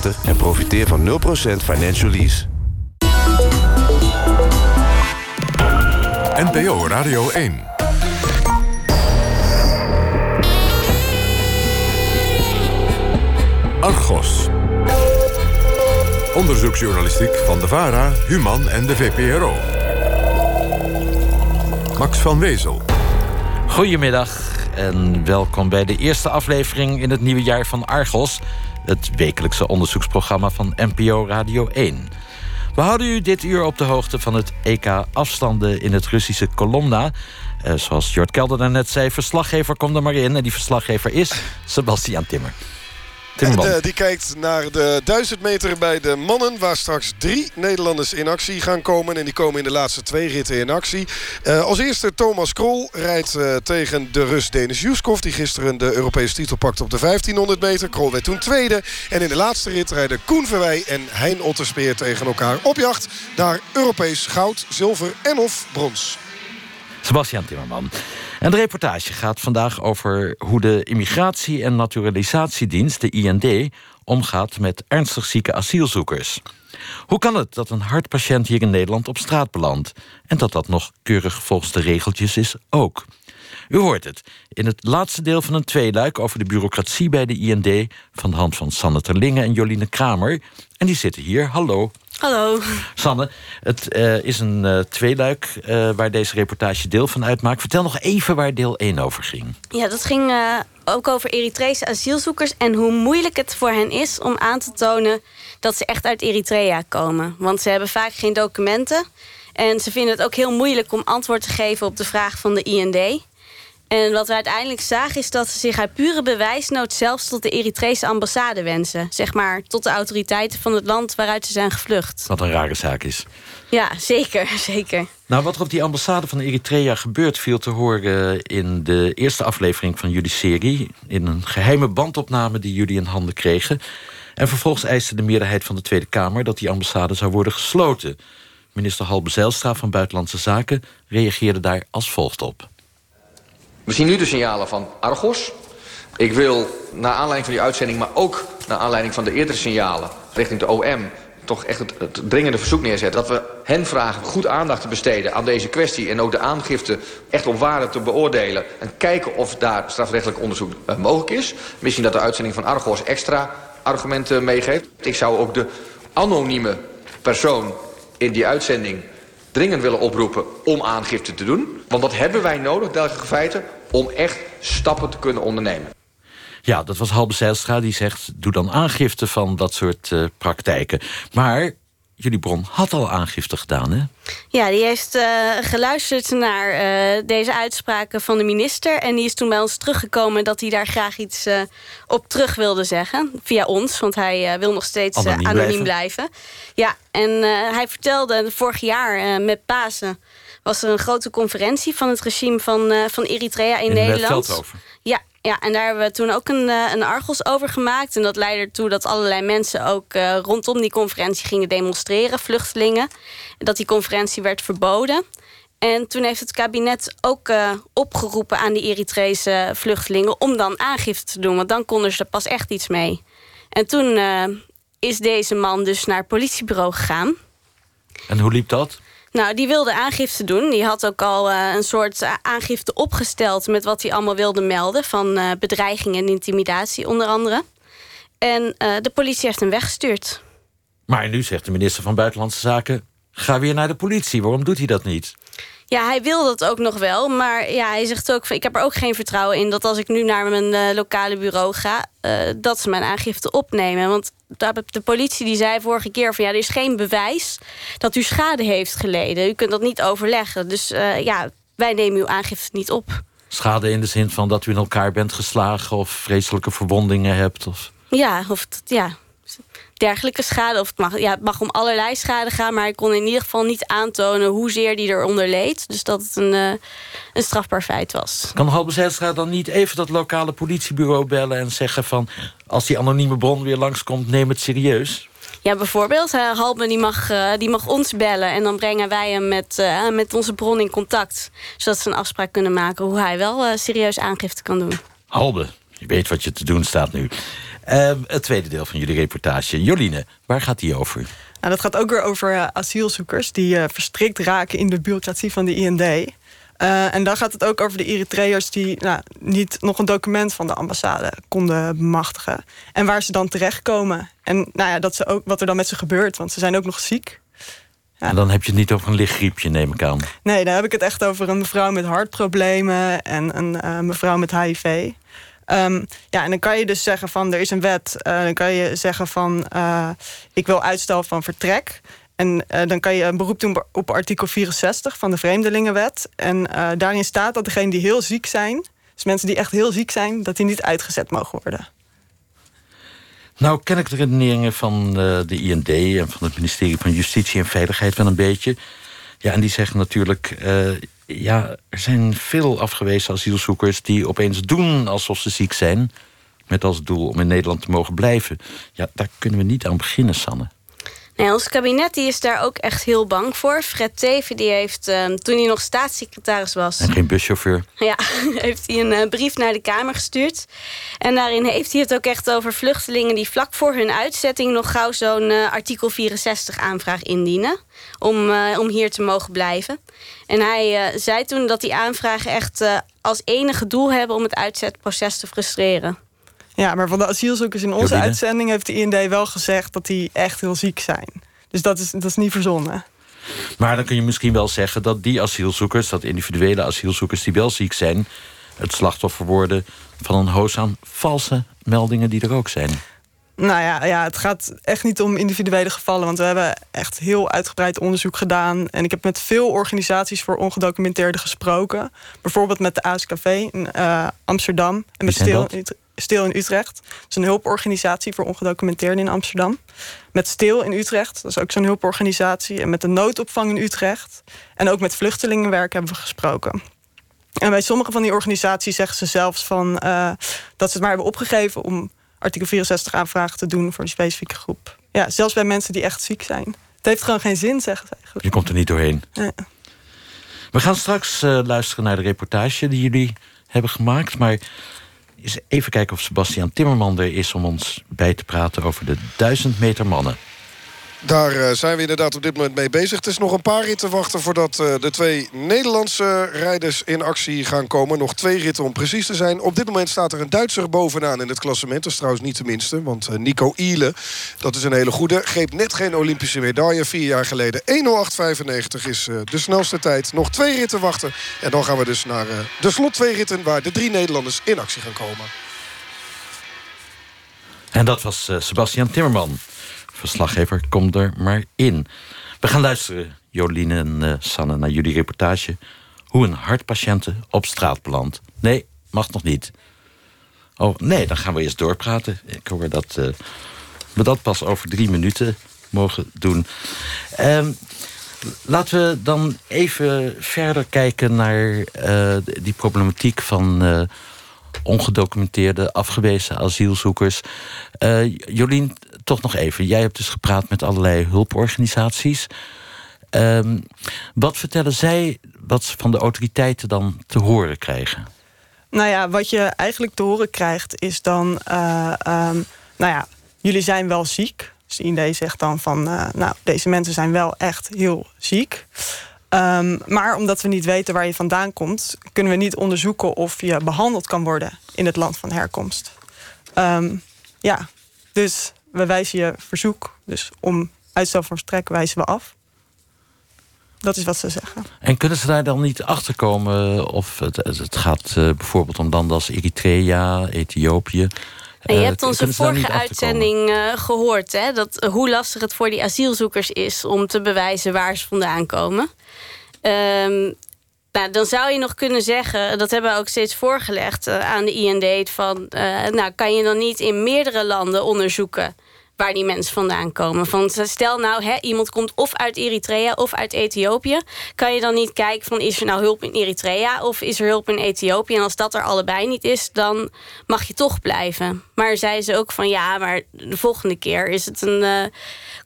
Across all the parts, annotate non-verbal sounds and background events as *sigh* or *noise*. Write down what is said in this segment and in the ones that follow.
Center en profiteer van 0% financial lease. NPO Radio 1. Argos. Onderzoeksjournalistiek van de VARA, Human en de VPRO. Max van Wezel. Goedemiddag en welkom bij de eerste aflevering in het nieuwe jaar van Argos, het wekelijkse onderzoeksprogramma van NPO Radio 1. We houden u dit uur op de hoogte van het EK afstanden in het Russische Kolomna. Uh, zoals Jort Kelder net zei, verslaggever komt er maar in. En die verslaggever is Sebastian Timmer. De, die kijkt naar de 1000 meter bij de mannen... waar straks drie Nederlanders in actie gaan komen. En die komen in de laatste twee ritten in actie. Uh, als eerste Thomas Krol rijdt uh, tegen de Rus Denis Juskov... die gisteren de Europese titel pakte op de 1500 meter. Krol werd toen tweede. En in de laatste rit rijden Koen Verwij en Hein Otterspeer tegen elkaar op jacht... naar Europees goud, zilver en of brons. Sebastian Timmerman. En de reportage gaat vandaag over hoe de Immigratie- en Naturalisatiedienst, de IND, omgaat met ernstig zieke asielzoekers. Hoe kan het dat een hartpatiënt hier in Nederland op straat belandt? En dat dat nog keurig volgens de regeltjes is ook. U hoort het in het laatste deel van een tweeluik over de bureaucratie bij de IND van de hand van Sanne Terlinge en Joline Kramer. En die zitten hier. Hallo. Hallo. Sanne, het uh, is een uh, tweeluik uh, waar deze reportage deel van uitmaakt. Vertel nog even waar deel 1 over ging. Ja, dat ging ook over Eritrese asielzoekers... en hoe moeilijk het voor hen is om aan te tonen dat ze echt uit Eritrea komen. Want ze hebben vaak geen documenten. En ze vinden het ook heel moeilijk om antwoord te geven op de vraag van de IND. En wat we uiteindelijk zagen is dat ze zich uit pure bewijsnood... zelfs tot de Eritrese ambassade wensen. Zeg maar tot de autoriteiten van het land waaruit ze zijn gevlucht. Wat een rare zaak is. Ja, zeker, *laughs* zeker. Nou, wat er op die ambassade van Eritrea gebeurt... viel te horen in de eerste aflevering van jullie serie... in een geheime bandopname die jullie in handen kregen. En vervolgens eiste de meerderheid van de Tweede Kamer... dat die ambassade zou worden gesloten. Minister Halbe Zijlstra van Buitenlandse Zaken reageerde daar als volgt op. We zien nu de signalen van Argos. Ik wil, naar aanleiding van die uitzending... maar ook naar aanleiding van de eerdere signalen richting de OM... toch echt het, dringende verzoek neerzetten... dat we hen vragen goed aandacht te besteden aan deze kwestie... en ook de aangifte echt op waarde te beoordelen... en kijken of daar strafrechtelijk onderzoek uh, mogelijk is. Misschien dat de uitzending van Argos extra argumenten meegeeft. Ik zou ook de anonieme persoon in die uitzending dringend willen oproepen om aangifte te doen. Want dat hebben wij nodig, dergelijke feiten, om echt stappen te kunnen ondernemen. Ja, dat was Halbe Zijlstra die zegt... doe dan aangifte van dat soort uh, praktijken. Maar jullie bron had al aangifte gedaan, hè? Ja, die heeft uh, geluisterd naar uh, deze uitspraken van de minister... en die is toen bij ons teruggekomen dat hij daar graag iets uh, op terug wilde zeggen. Via ons, want hij wil nog steeds anoniem, anoniem blijven. blijven. Ja, en hij vertelde vorig jaar met Pasen... was er een grote conferentie van het regime van, van Eritrea in, in Nederland. Ja, ja, en daar hebben we toen ook een, een Argos over gemaakt. En dat leidde ertoe dat allerlei mensen ook uh, rondom die conferentie gingen demonstreren, vluchtelingen. Dat die conferentie werd verboden. En toen heeft het kabinet ook uh, opgeroepen aan die Eritrese vluchtelingen... om dan aangifte te doen, want dan konden ze er pas echt iets mee. En toen uh, is deze man dus naar het politiebureau gegaan. En hoe liep dat? Nou, die wilde aangifte doen. Die had ook al uh, een soort aangifte opgesteld... met wat hij allemaal wilde melden... van uh, bedreiging en intimidatie onder andere. En de politie heeft hem weggestuurd. Maar nu zegt de minister van Buitenlandse Zaken... ga weer naar de politie. Waarom doet hij dat niet? Ja, hij wil dat ook nog wel. Maar ja, hij zegt ook, ik heb er ook geen vertrouwen in... dat als ik nu naar mijn uh, lokale bureau ga... Uh, dat ze mijn aangifte opnemen. Want de politie die zei vorige keer... van ja, er is geen bewijs dat u schade heeft geleden. U kunt dat niet overleggen. Dus uh, ja, wij nemen uw aangifte niet op. Schade in de zin van dat u in elkaar bent geslagen... of vreselijke verwondingen hebt? Of... Ja, of ja, dergelijke schade. Of het mag, ja, het mag om allerlei schade gaan... maar ik kon in ieder geval niet aantonen hoezeer die eronder leed. Dus dat het een, uh, een strafbaar feit was. Kan Halbe Zijlstra dan niet even dat lokale politiebureau bellen... en zeggen van, als die anonieme bron weer langskomt, neem het serieus? Ja, bijvoorbeeld. Uh, Halbe die mag, uh, die mag ons bellen... en dan brengen wij hem met, uh, met onze bron in contact. Zodat ze een afspraak kunnen maken... hoe hij wel serieus aangifte kan doen. Halbe, je weet wat je te doen staat nu. Ehm, het tweede deel van jullie reportage. Joline, waar gaat die over? Nou, dat gaat ook weer over uh, asielzoekers die uh, verstrikt raken in de bureaucratie van de IND. Uh, en dan gaat het ook over de Eritreërs die nou, niet nog een document van de ambassade konden bemachtigen. En waar ze dan terechtkomen. En nou ja, dat ze ook, wat er dan met ze gebeurt, want ze zijn ook nog ziek. Ja. En dan heb je het niet over een lichtgriepje, neem ik aan. Nee, dan heb ik het echt over een mevrouw met hartproblemen en een uh, mevrouw met HIV. Um, ja, en dan kan je dus zeggen van er is een wet. Uh, dan kan je zeggen van uh, ik wil uitstel van vertrek. En uh, dan kan je een beroep doen op artikel 64 van de Vreemdelingenwet. En daarin staat dat degenen die heel ziek zijn, dus mensen die echt heel ziek zijn, dat die niet uitgezet mogen worden. Nou, ken ik de redeneringen van de IND en van het ministerie van Justitie en Veiligheid wel een beetje. Ja, en die zeggen natuurlijk ja, er zijn veel afgewezen asielzoekers die opeens doen alsof ze ziek zijn. Met als doel om in Nederland te mogen blijven. Ja, daar kunnen we niet aan beginnen, Sanne. Nee, ons kabinet die is daar ook echt heel bang voor. Fred Teven die heeft, uh, toen hij nog staatssecretaris was... En geen buschauffeur. Ja, *laughs* heeft hij een uh, brief naar de Kamer gestuurd. En daarin heeft hij het ook echt over vluchtelingen... die vlak voor hun uitzetting nog gauw zo'n uh, artikel 64 aanvraag indienen... Om, om hier te mogen blijven. En hij zei toen dat die aanvragen echt als enige doel hebben... om het uitzetproces te frustreren. Ja, maar van de asielzoekers in onze uitzending heeft de IND wel gezegd dat die echt heel ziek zijn. Dus dat is, dat is niet verzonnen. Maar dan kun je misschien wel zeggen dat die asielzoekers, dat individuele asielzoekers die wel ziek zijn, het slachtoffer worden van een hoos aan valse meldingen die er ook zijn. Nou ja, ja, het gaat echt niet om individuele gevallen. Want we hebben echt heel uitgebreid onderzoek gedaan. En ik heb met veel organisaties voor ongedocumenteerden gesproken. Bijvoorbeeld met de ASKV in uh, Amsterdam. En met Stil Stil in Utrecht. Dat is een hulporganisatie voor ongedocumenteerden in Amsterdam. Met Stil in Utrecht, dat is ook zo'n hulporganisatie. En met de noodopvang in Utrecht. En ook met vluchtelingenwerk hebben we gesproken. En bij sommige van die organisaties zeggen ze zelfs van, uh, dat ze het maar hebben opgegeven om artikel 64 aanvragen te doen voor een specifieke groep. Ja, zelfs bij mensen die echt ziek zijn. Het heeft gewoon geen zin, zeggen ze eigenlijk. Je komt er niet doorheen. Ja. We gaan straks uh, luisteren naar de reportage die jullie hebben gemaakt. Maar eens even kijken of Sebastian Timmerman er is om ons bij te praten over de duizend meter mannen. Daar uh, zijn we inderdaad op dit moment mee bezig. Het is nog een paar ritten wachten voordat uh, de twee Nederlandse rijders in actie gaan komen. Nog twee ritten om precies te zijn. Op dit moment staat er een Duitser bovenaan in het klassement. Dat is trouwens niet de minste, want uh, Nico Iele, dat is een hele goede. Greep net geen Olympische medaille vier jaar geleden. 1.08.95 is de snelste tijd. Nog twee ritten wachten. En dan gaan we dus naar de slot twee ritten... waar de drie Nederlanders in actie gaan komen. En dat was Sebastian Timmerman verslaggever, kom er maar in. We gaan luisteren, Jolien en uh, Sanne, naar jullie reportage... hoe een hartpatiënte op straat belandt. Nee, mag nog niet. Oh, nee, dan gaan we eerst doorpraten. Ik hoor dat uh, we dat pas over drie minuten mogen doen. Uh, laten we dan even verder kijken naar uh, die problematiek van ongedocumenteerde, afgewezen asielzoekers. Jolien, toch nog even. Jij hebt dus gepraat met allerlei hulporganisaties. Um, wat vertellen zij wat ze van de autoriteiten dan te horen krijgen? Nou ja, wat je eigenlijk te horen krijgt is dan... Uh, um, nou ja, jullie zijn wel ziek. Dus IND zegt dan van... Uh, nou, deze mensen zijn wel echt heel ziek. Um, maar omdat we niet weten waar je vandaan komt... kunnen we niet onderzoeken of je behandeld kan worden... in het land van herkomst. Ja, dus we wijzen je verzoek. Dus om uitstel van vertrek wijzen we af. Dat is wat ze zeggen. En kunnen ze daar dan niet achter komen of het, het gaat uh, bijvoorbeeld om landen als Eritrea, Ethiopië? En je hebt onze vorige uitzending gehoord, hè, dat, hoe lastig het voor die asielzoekers is om te bewijzen waar ze vandaan komen. Um, nou, dan zou je nog kunnen zeggen, dat hebben we ook steeds voorgelegd aan de IND, van, nou, kan je dan niet in meerdere landen onderzoeken waar die mensen vandaan komen. Van, stel nou, hè, iemand komt of uit Eritrea of uit Ethiopië. Kan je dan niet kijken van is er nou hulp in Eritrea of is er hulp in Ethiopië? En als dat er allebei niet is, dan mag je toch blijven. Maar zei ze ook van ja, maar de volgende keer is het een. Uh,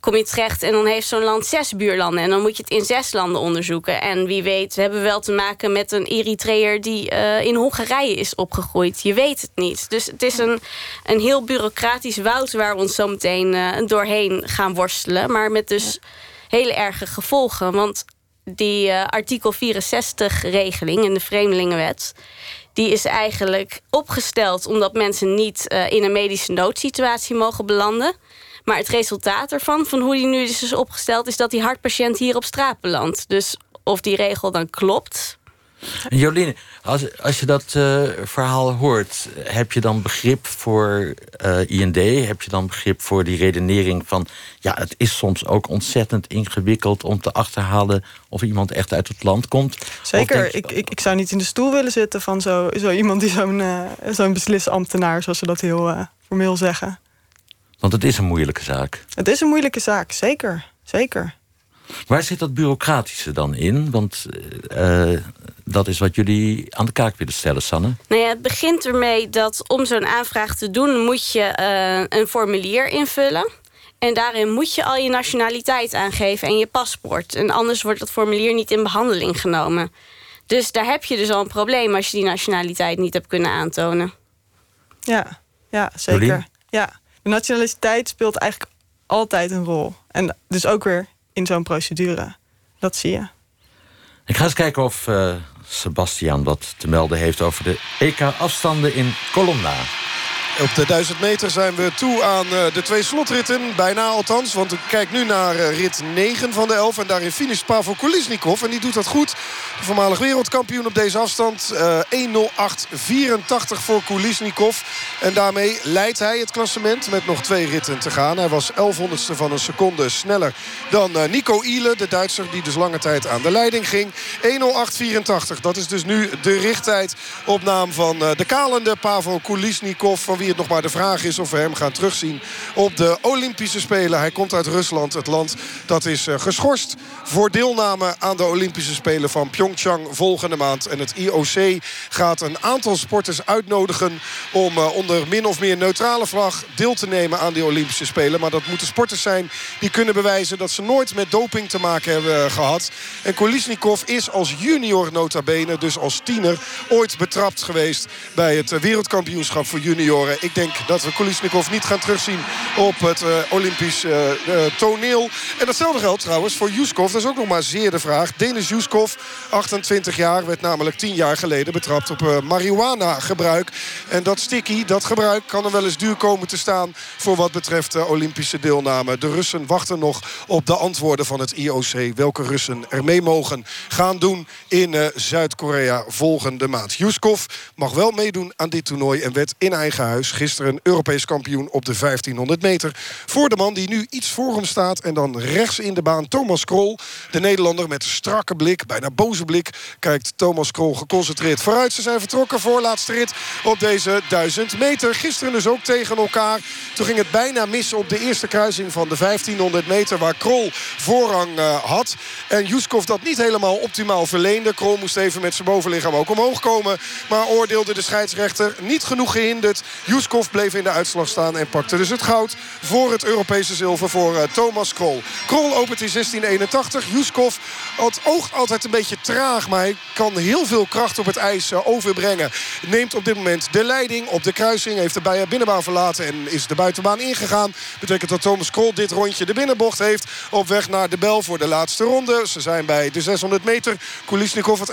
kom je terecht en dan heeft zo'n land zes buurlanden. En dan moet je het in zes landen onderzoeken. En wie weet, we hebben wel te maken met een Eritreër die uh, in Hongarije is opgegroeid. Je weet het niet. Dus het is een, een heel bureaucratisch woud waar we ons zo meteen uh, doorheen gaan worstelen. Maar met dus hele erge gevolgen. Want die uh, artikel 64-regeling in de Vreemdelingenwet... die is eigenlijk opgesteld omdat mensen niet uh, in een medische noodsituatie mogen belanden. Maar het resultaat ervan, van hoe die nu dus is opgesteld... is dat die hartpatiënt hier op straat belandt. Dus of die regel dan klopt... Jolien, als, als je dat uh, verhaal hoort, heb je dan begrip voor uh, IND? Heb je dan begrip voor die redenering van... ja, het is soms ook ontzettend ingewikkeld om te achterhalen... of iemand echt uit het land komt? Zeker, je... ik, ik, ik zou niet in de stoel willen zitten van zo, zo iemand die zo'n uh, zo'n beslisambtenaar... zoals ze dat heel formeel zeggen. Want het is een moeilijke zaak. Het is een moeilijke zaak, zeker. Zeker. Waar zit dat bureaucratische dan in? Want uh, dat is wat jullie aan de kaak willen stellen, Sanne. Nou ja, het begint ermee dat om zo'n aanvraag te doen... moet je uh, een formulier invullen. En daarin moet je al je nationaliteit aangeven en je paspoort. En anders wordt dat formulier niet in behandeling genomen. Dus daar heb je dus al een probleem... als je die nationaliteit niet hebt kunnen aantonen. Ja, ja zeker. Ja, de nationaliteit speelt eigenlijk altijd een rol. En dus ook weer in zo'n procedure. Dat zie je. Ik ga eens kijken of uh, Sebastian wat te melden heeft... over de EK-afstanden in Colonna. Op de 1000 meter zijn we toe aan eh, de twee slotritten. Bijna althans, want kijk nu naar eh, rit 9 van de 11. En daarin finish Pavel Kulisnikov. En die doet dat goed. De voormalig wereldkampioen op deze afstand. Uh, 1.08.84 voor Kulisnikov. En daarmee leidt hij het klassement met nog twee ritten te gaan. Hij was 1100ste van een seconde sneller dan Nico Ile. De Duitser die dus lange tijd aan de leiding ging. 1.08.84. Dat is dus nu de richttijd op naam van de kalende Pavel Kulisnikov. Van wie nog maar de vraag is of we hem gaan terugzien op de Olympische Spelen. Hij komt uit Rusland, het land dat is eh, geschorst voor deelname aan de Olympische Spelen van Pyeongchang volgende maand. En het IOC gaat een aantal sporters uitnodigen om uh, onder min of meer neutrale vlag deel te nemen aan die Olympische Spelen. Maar dat moeten sporters zijn die kunnen bewijzen dat ze nooit met doping te maken hebben eh, gehad. En Kolisnikov is als junior nota bene, dus als tiener, ooit betrapt geweest bij het wereldkampioenschap voor junioren ik denk dat we Kulisnikov niet gaan terugzien op het uh, Olympisch uh, toneel. En datzelfde geldt trouwens voor Juskov. Dat is ook nog maar zeer de vraag. Denis Juskov, 28 jaar, werd namelijk 10 jaar geleden betrapt op marihuana gebruik. En dat sticky, dat gebruik, kan er wel eens duur komen te staan... voor wat betreft de Olympische deelname. De Russen wachten nog op de antwoorden van het IOC... welke Russen er mee mogen gaan doen in Zuid-Korea volgende maand. Juskov mag wel meedoen aan dit toernooi en werd in eigen huis gisteren Europees kampioen op de 1500 meter. Voor de man die nu iets voor hem staat. En dan rechts in de baan Thomas Krol. De Nederlander met strakke blik, bijna boze blik. Kijkt Thomas Krol geconcentreerd vooruit. Ze zijn vertrokken voor laatste rit op deze 1000 meter. Gisteren dus ook tegen elkaar. Toen ging het bijna mis op de eerste kruising van de 1500 meter. Waar Krol voorrang uh, had. En Juskov dat niet helemaal optimaal verleende. Krol moest even met zijn bovenlichaam ook omhoog komen. Maar oordeelde de scheidsrechter niet genoeg gehinderd. Juskov bleef in de uitslag staan en pakte dus het goud voor het Europese zilver voor uh, Thomas Krol. Krol opent in 1681. Juskov het oogt altijd een beetje traag, maar hij kan heel veel kracht op het ijs uh, overbrengen. Neemt op dit moment de leiding op de kruising. Heeft de binnenbaan verlaten en is de buitenbaan ingegaan. Betekent dat Thomas Krol dit rondje de binnenbocht heeft. Op weg naar de bel voor de laatste ronde. Ze zijn bij de 600 meter. Kulisnikov het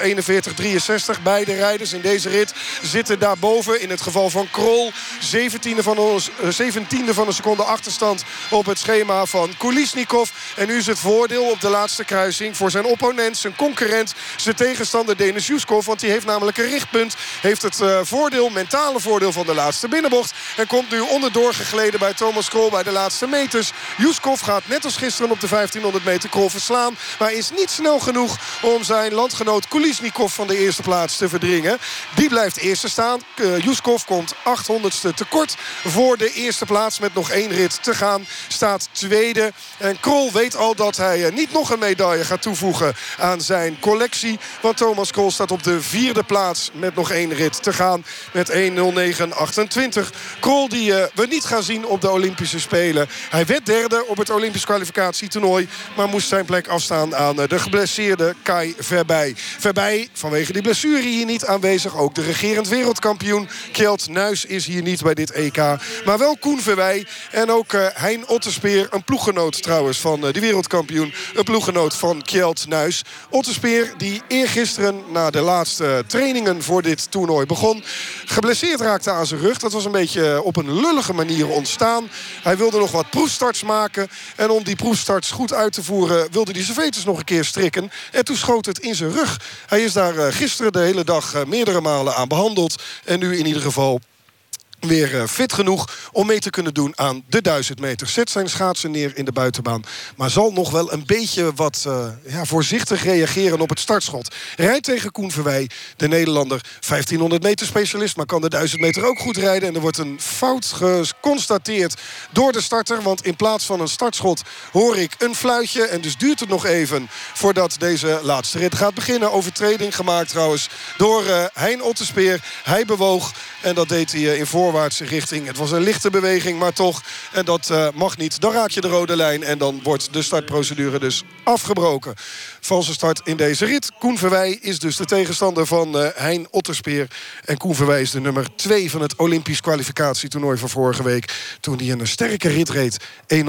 41-63. Beide rijders in deze rit zitten daarboven. In het geval van Krol 17e van, 17e van een seconde achterstand op het schema van Kulisnikov. En nu is het voordeel op de laatste kruising voor zijn opponent, zijn concurrent, zijn tegenstander Denis Juskov. Want die heeft namelijk een richtpunt. Heeft het uh, voordeel, mentale voordeel van de laatste binnenbocht. En komt nu onderdoor gegleden bij Thomas Krol bij de laatste meters. Juskov gaat net als gisteren op de 1500 meter Krol verslaan. Maar is niet snel genoeg om zijn landgenoot Kulisnikov van de eerste plaats te verdringen. Die blijft eerste staan. Juskov komt 800 honderdste tekort voor de eerste plaats. Met nog één rit te gaan. Staat tweede. En Krol weet al dat hij niet nog een medaille gaat toevoegen aan zijn collectie. Want Thomas Krol staat op de vierde plaats met nog één rit te gaan. Met 1.09.28. Krol die we niet gaan zien op de Olympische Spelen. Hij werd derde op het Olympisch kwalificatietoernooi. Maar moest zijn plek afstaan aan de geblesseerde Kai Verbij. Verbij, vanwege die blessure hier niet aanwezig. Ook de regerend wereldkampioen Kjeld Nuis is hier niet bij dit EK. Maar wel Koen Verwij en ook uh, Hein Otterspeer. Een ploeggenoot trouwens van uh, de wereldkampioen. Een ploeggenoot van Kjeld Nuis. Otterspeer die eergisteren na de laatste trainingen voor dit toernooi begon. Geblesseerd raakte aan zijn rug. Dat was een beetje op een lullige manier ontstaan. Hij wilde nog wat proefstarts maken. En om die proefstarts goed uit te voeren wilde hij zijn veters nog een keer strikken. En toen schoot het in zijn rug. Hij is daar eh, gisteren de hele dag meerdere malen aan behandeld. En nu in ieder geval weer eh, fit genoeg om mee te kunnen doen aan de 1000 meter. Zet zijn schaatsen neer in de buitenbaan. Maar zal nog wel een beetje wat uh, ja, voorzichtig reageren op het startschot. Rijdt tegen Koen Verwij, de Nederlander. 1500 meter specialist, maar kan de 1000 meter ook goed rijden. En er wordt een fout geconstateerd door de starter. Want in plaats van een startschot hoor ik een fluitje. En dus duurt het nog even voordat deze laatste rit gaat beginnen. Overtreding gemaakt trouwens door uh, Hein Ottespeer. Hij bewoog en dat deed hij in voor voorwaartse richting. Het was een lichte beweging, maar toch. En dat uh, mag niet. Dan raak je de rode lijn. En dan wordt de startprocedure dus afgebroken. Valse start in deze rit. Koen Verwij is dus de tegenstander van uh, Hein Otterspeer. En Koen Verwij is de nummer 2 van het Olympisch kwalificatietoernooi van vorige week. Toen hij een sterke rit reed. 1.08.36.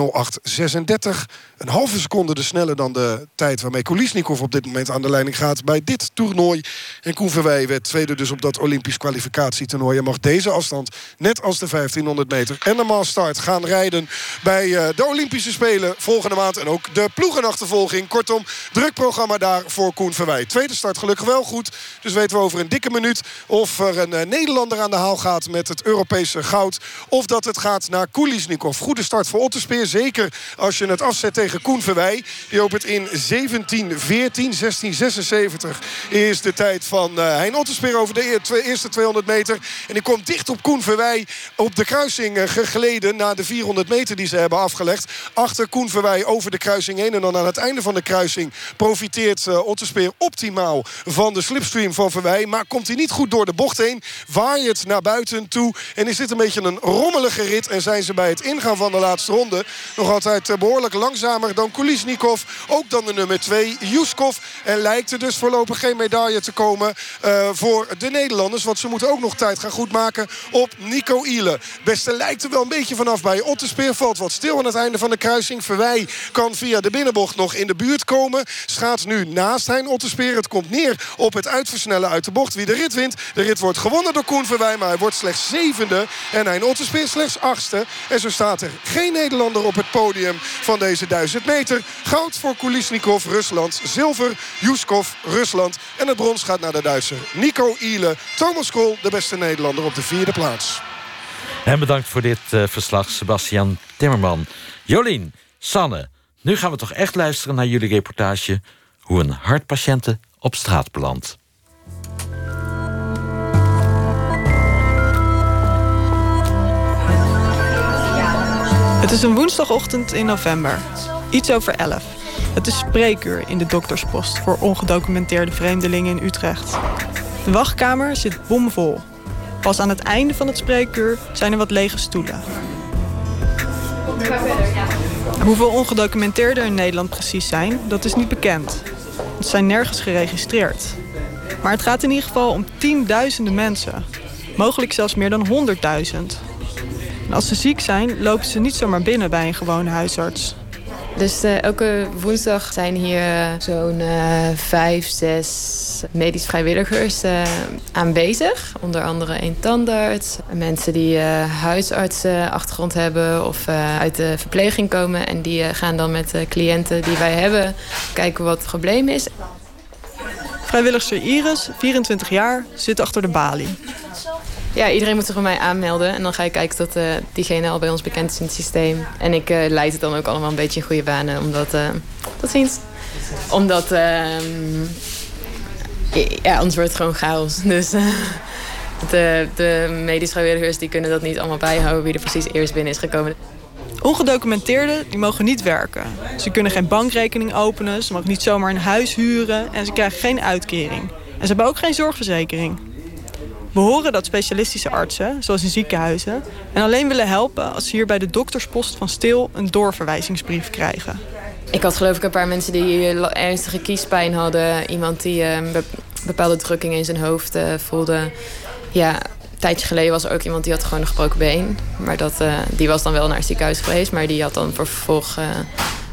Een halve seconde de sneller dan de tijd waarmee Kulisnikov op dit moment aan de leiding gaat bij dit toernooi. En Koen Verwij werd tweede dus op dat Olympisch kwalificatietoernooi. En mag deze afstand net als de 1500 meter en de massstart gaan rijden bij uh, de Olympische Spelen volgende maand. En ook de ploegenachtervolging. Kortom, druk programma daar voor Koen Verwij. Tweede start gelukkig wel goed. Dus weten we over een dikke minuut of er een uh, Nederlander aan de haal gaat met het Europese goud. Of dat het gaat naar Kulisnikov. Goede start voor Otterspeer. Zeker als je het afzet tegen Koen Verwij. Die opent in 17, 14, 16, 76 is de tijd van uh, Hein Otterspeer over de eerste 200 meter. En die komt dicht op Koen Verwij op de kruising uh, geleden na de 400 meter die ze hebben afgelegd. Achter Koen Verwij over de kruising heen. En dan aan het einde van de kruising profiteert uh, Otterspeer optimaal van de slipstream van Verwij. Maar komt hij niet goed door de bocht heen. Waait naar buiten toe. En is dit een beetje een rommelige rit. En zijn ze bij het ingaan van de laatste ronde nog altijd uh, behoorlijk langzamer dan Kulisnikov. Ook dan de nummer 2, Juskov. En lijkt er dus voorlopig geen medaille te komen uh, voor de Nederlanders. Want ze moeten ook nog tijd gaan goedmaken op Nico Ile. Beste lijkt er wel een beetje vanaf bij Otterspeer. Valt wat stil aan het einde van de kruising. Verwij kan via de binnenbocht nog in de buurt komen. Schaats nu naast Hein Otterspeer. Het komt neer op het uitversnellen uit de bocht. Wie de rit wint. De rit wordt gewonnen door Koen Verwij. Maar hij wordt slechts zevende. En Hein Otterspeer slechts achtste. En zo staat er geen Nederlander op het podium van deze duizend meter. Goud voor Kulisnikov, Rusland. Zilver, Juskov, Rusland. En het brons gaat naar de Duitser Nico Ile. Thomas Kool, de beste Nederlander op de vierde plaats. En bedankt voor dit uh, verslag, Sebastian Timmerman. Jolien, Sanne, nu gaan we toch echt luisteren naar jullie reportage... hoe een hartpatiënte op straat belandt. Het is een woensdagochtend in november. Iets over 11. Het is spreekuur in de dokterspost voor ongedocumenteerde vreemdelingen in Utrecht. De wachtkamer zit bomvol. Pas aan het einde van het spreekuur zijn er wat lege stoelen. Hoeveel ongedocumenteerden in Nederland precies zijn, dat is niet bekend. Het zijn nergens geregistreerd. Maar het gaat in ieder geval om tienduizenden mensen. Mogelijk zelfs meer dan honderdduizend. En als ze ziek zijn, lopen ze niet zomaar binnen bij een gewone huisarts. Dus uh, elke woensdag zijn hier uh, zo'n uh, vijf, medisch vrijwilligers aanwezig. Onder andere een tandarts, mensen die huisartsachtergrond hebben of uit de verpleging komen. En die gaan dan met de cliënten die wij hebben kijken wat het probleem is. Vrijwilligster Iris, 24 jaar, zit achter de balie. Ja, iedereen moet zich bij mij aanmelden. En dan ga ik kijken tot uh, diegene al bij ons bekend is in het systeem. En ik uh, leid het dan ook allemaal een beetje in goede banen. Omdat, uh, tot ziens. Omdat, ehm, ja, anders wordt het gewoon chaos. *laughs* Dus De, de medisch vrijwilligers die kunnen dat niet allemaal bijhouden wie er precies eerst binnen is gekomen. Ongedocumenteerden die mogen niet werken. Ze kunnen geen bankrekening openen, ze mogen niet zomaar een huis huren en ze krijgen geen uitkering. En ze hebben ook geen zorgverzekering. We horen dat specialistische artsen, zoals in ziekenhuizen, en alleen willen helpen als ze hier bij de dokterspost van Stil een doorverwijzingsbrief krijgen. Ik had geloof ik een paar mensen die ernstige kiespijn hadden. Iemand die ehm, bepaalde drukking in zijn hoofd uh, voelde. Ja, een tijdje geleden was er ook iemand die had gewoon een gebroken been. Maar dat, die was dan wel naar het ziekenhuis geweest. Maar die had dan voor vervolg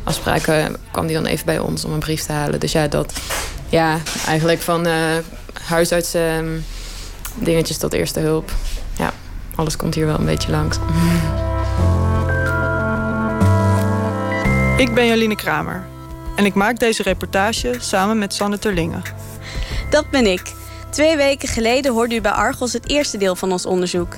afspraken... kwam die dan even bij ons om een brief te halen. Dus ja, dat... Ja, eigenlijk van huisarts ehm, dingetjes tot eerste hulp. Ja, alles komt hier wel een beetje langs. *laughs* Ik ben Joline Kramer. En ik maak deze reportage samen met Sanne Terlingen. Dat ben ik. Twee weken geleden hoorde u bij Argos het eerste deel van ons onderzoek.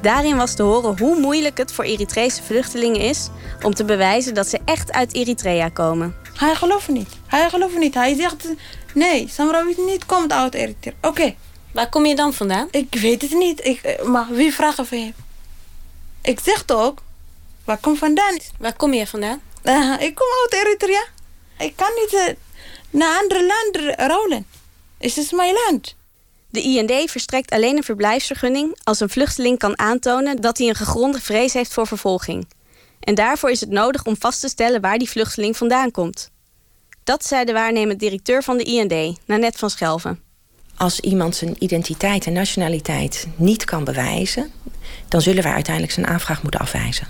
Daarin was te horen hoe moeilijk het voor Eritrese vluchtelingen is om te bewijzen dat ze echt uit Eritrea komen. Hij gelooft niet. Hij gelooft niet. Hij zegt nee, Samrawit niet komt uit Eritrea. Oké. Waar kom je dan vandaan? Ik weet het niet. Ik, eh, maar wie vraagt hem? Ik zeg toch, waar kom vandaan? Waar kom je vandaan? Uh, ik kom uit Eritrea. Ik kan niet uh, naar andere landen rollen. Het is mijn land. De IND verstrekt alleen een verblijfsvergunning als een vluchteling kan aantonen dat hij een gegronde vrees heeft voor vervolging. En daarvoor is het nodig om vast te stellen waar die vluchteling vandaan komt. Dat zei de waarnemend directeur van de IND, Nanette van Schelven. Als iemand zijn identiteit en nationaliteit niet kan bewijzen, dan zullen we uiteindelijk zijn aanvraag moeten afwijzen.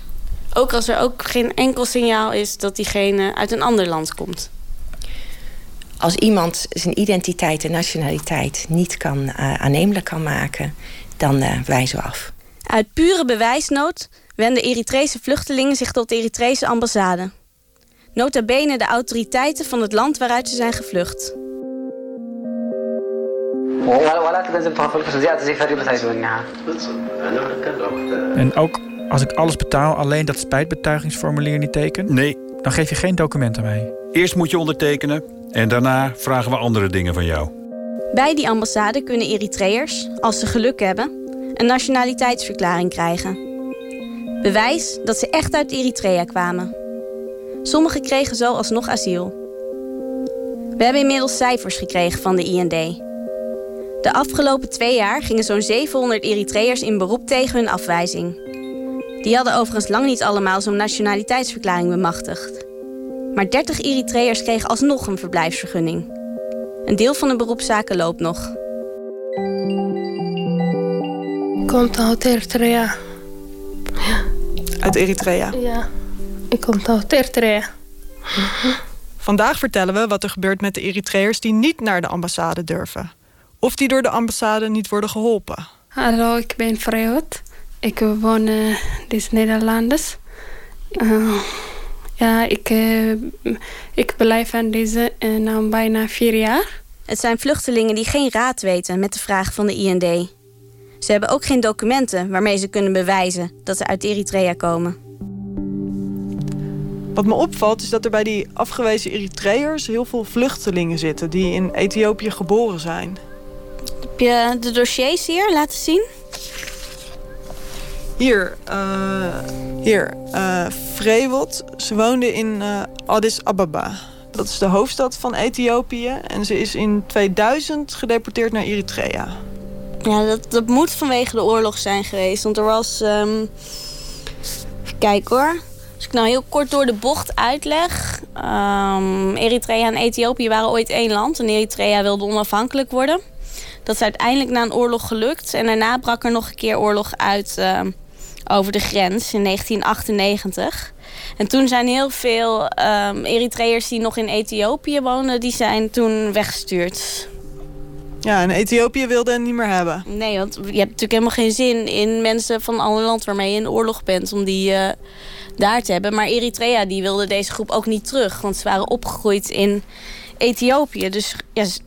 Ook als er ook geen enkel signaal is dat diegene uit een ander land komt. Als iemand zijn identiteit en nationaliteit niet kan, uh, aannemelijk kan maken, dan uh, wijzen we af. Uit pure bewijsnood wenden Eritrese vluchtelingen zich tot de Eritrese ambassade. Nota bene de autoriteiten van het land waaruit ze zijn gevlucht. En ook als ik alles betaal, alleen dat spijtbetuigingsformulier niet teken? Nee. Dan geef je geen documenten mee? Eerst moet je ondertekenen en daarna vragen we andere dingen van jou. Bij die ambassade kunnen Eritreërs, als ze geluk hebben, een nationaliteitsverklaring krijgen. Bewijs dat ze echt uit Eritrea kwamen. Sommigen kregen zo alsnog asiel. We hebben inmiddels cijfers gekregen van de IND. De afgelopen twee jaar gingen zo'n 700 Eritreërs in beroep tegen hun afwijzing. Die hadden overigens lang niet allemaal zo'n nationaliteitsverklaring bemachtigd. Maar 30 Eritreërs kregen alsnog een verblijfsvergunning. Een deel van de beroepszaken loopt nog. Komt uit Eritrea. Ja. Uit Eritrea? Ja, ik kom uit Eritrea. Vandaag vertellen we wat er gebeurt met de Eritreërs die niet naar de ambassade durven. Of die door de ambassade niet worden geholpen. Hallo, ik ben Freud. Ik woon in dus Nederlanders. Uh, ja, ik, uh, ik blijf aan deze uh, bijna vier jaar. Het zijn vluchtelingen die geen raad weten met de vraag van de IND. Ze hebben ook geen documenten waarmee ze kunnen bewijzen dat ze uit Eritrea komen. Wat me opvalt is dat er bij die afgewezen Eritreërs heel veel vluchtelingen zitten die in Ethiopië geboren zijn. Heb je de dossiers hier laten zien? Hier, uh, hier. Uh, ze woonde in uh, Addis Ababa. Dat is de hoofdstad van Ethiopië. En ze is in 2000 gedeporteerd naar Eritrea. Ja, dat, dat moet vanwege de oorlog zijn geweest. Want er was... Um... Even kijken hoor. Als ik nou heel kort door de bocht uitleg. Um, Eritrea en Ethiopië waren ooit één land. En Eritrea wilde onafhankelijk worden. Dat is uiteindelijk na een oorlog gelukt. En daarna brak er nog een keer oorlog uit... Uh, over de grens in 1998. En toen zijn heel veel um, Eritreërs die nog in Ethiopië wonen... die zijn toen weggestuurd. Ja, en Ethiopië wilde hen niet meer hebben. Nee, want je hebt natuurlijk helemaal geen zin in mensen van alle land waarmee je in oorlog bent... om die uh, daar te hebben. Maar Eritrea die wilde deze groep ook niet terug. Want ze waren opgegroeid in Ethiopië. Dus ja, ze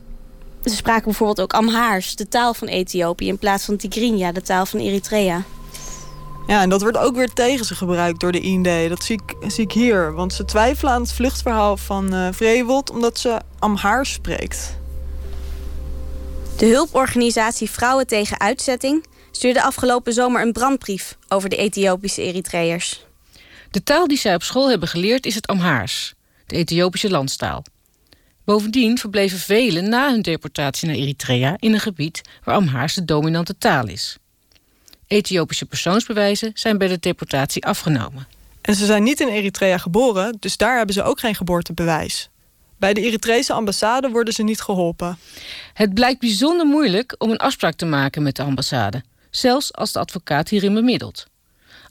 spraken bijvoorbeeld ook Amhaars, de taal van Ethiopië... in plaats van Tigrinya, de taal van Eritrea. Ja, en dat wordt ook weer tegen ze gebruikt door de IND. Dat zie ik, zie ik hier. Want ze twijfelen aan het vluchtverhaal van uh, Vreewold... omdat ze Amhaars spreekt. De hulporganisatie Vrouwen tegen Uitzetting... stuurde afgelopen zomer een brandbrief over de Ethiopische Eritreërs. De taal die zij op school hebben geleerd is het Amhaars, de Ethiopische landstaal. Bovendien verbleven velen na hun deportatie naar Eritrea in een gebied waar Amhaars de dominante taal is. Ethiopische persoonsbewijzen zijn bij de deportatie afgenomen. En ze zijn niet in Eritrea geboren, dus daar hebben ze ook geen geboortebewijs. Bij de Eritrese ambassade worden ze niet geholpen. Het blijkt bijzonder moeilijk om een afspraak te maken met de ambassade, zelfs als de advocaat hierin bemiddelt.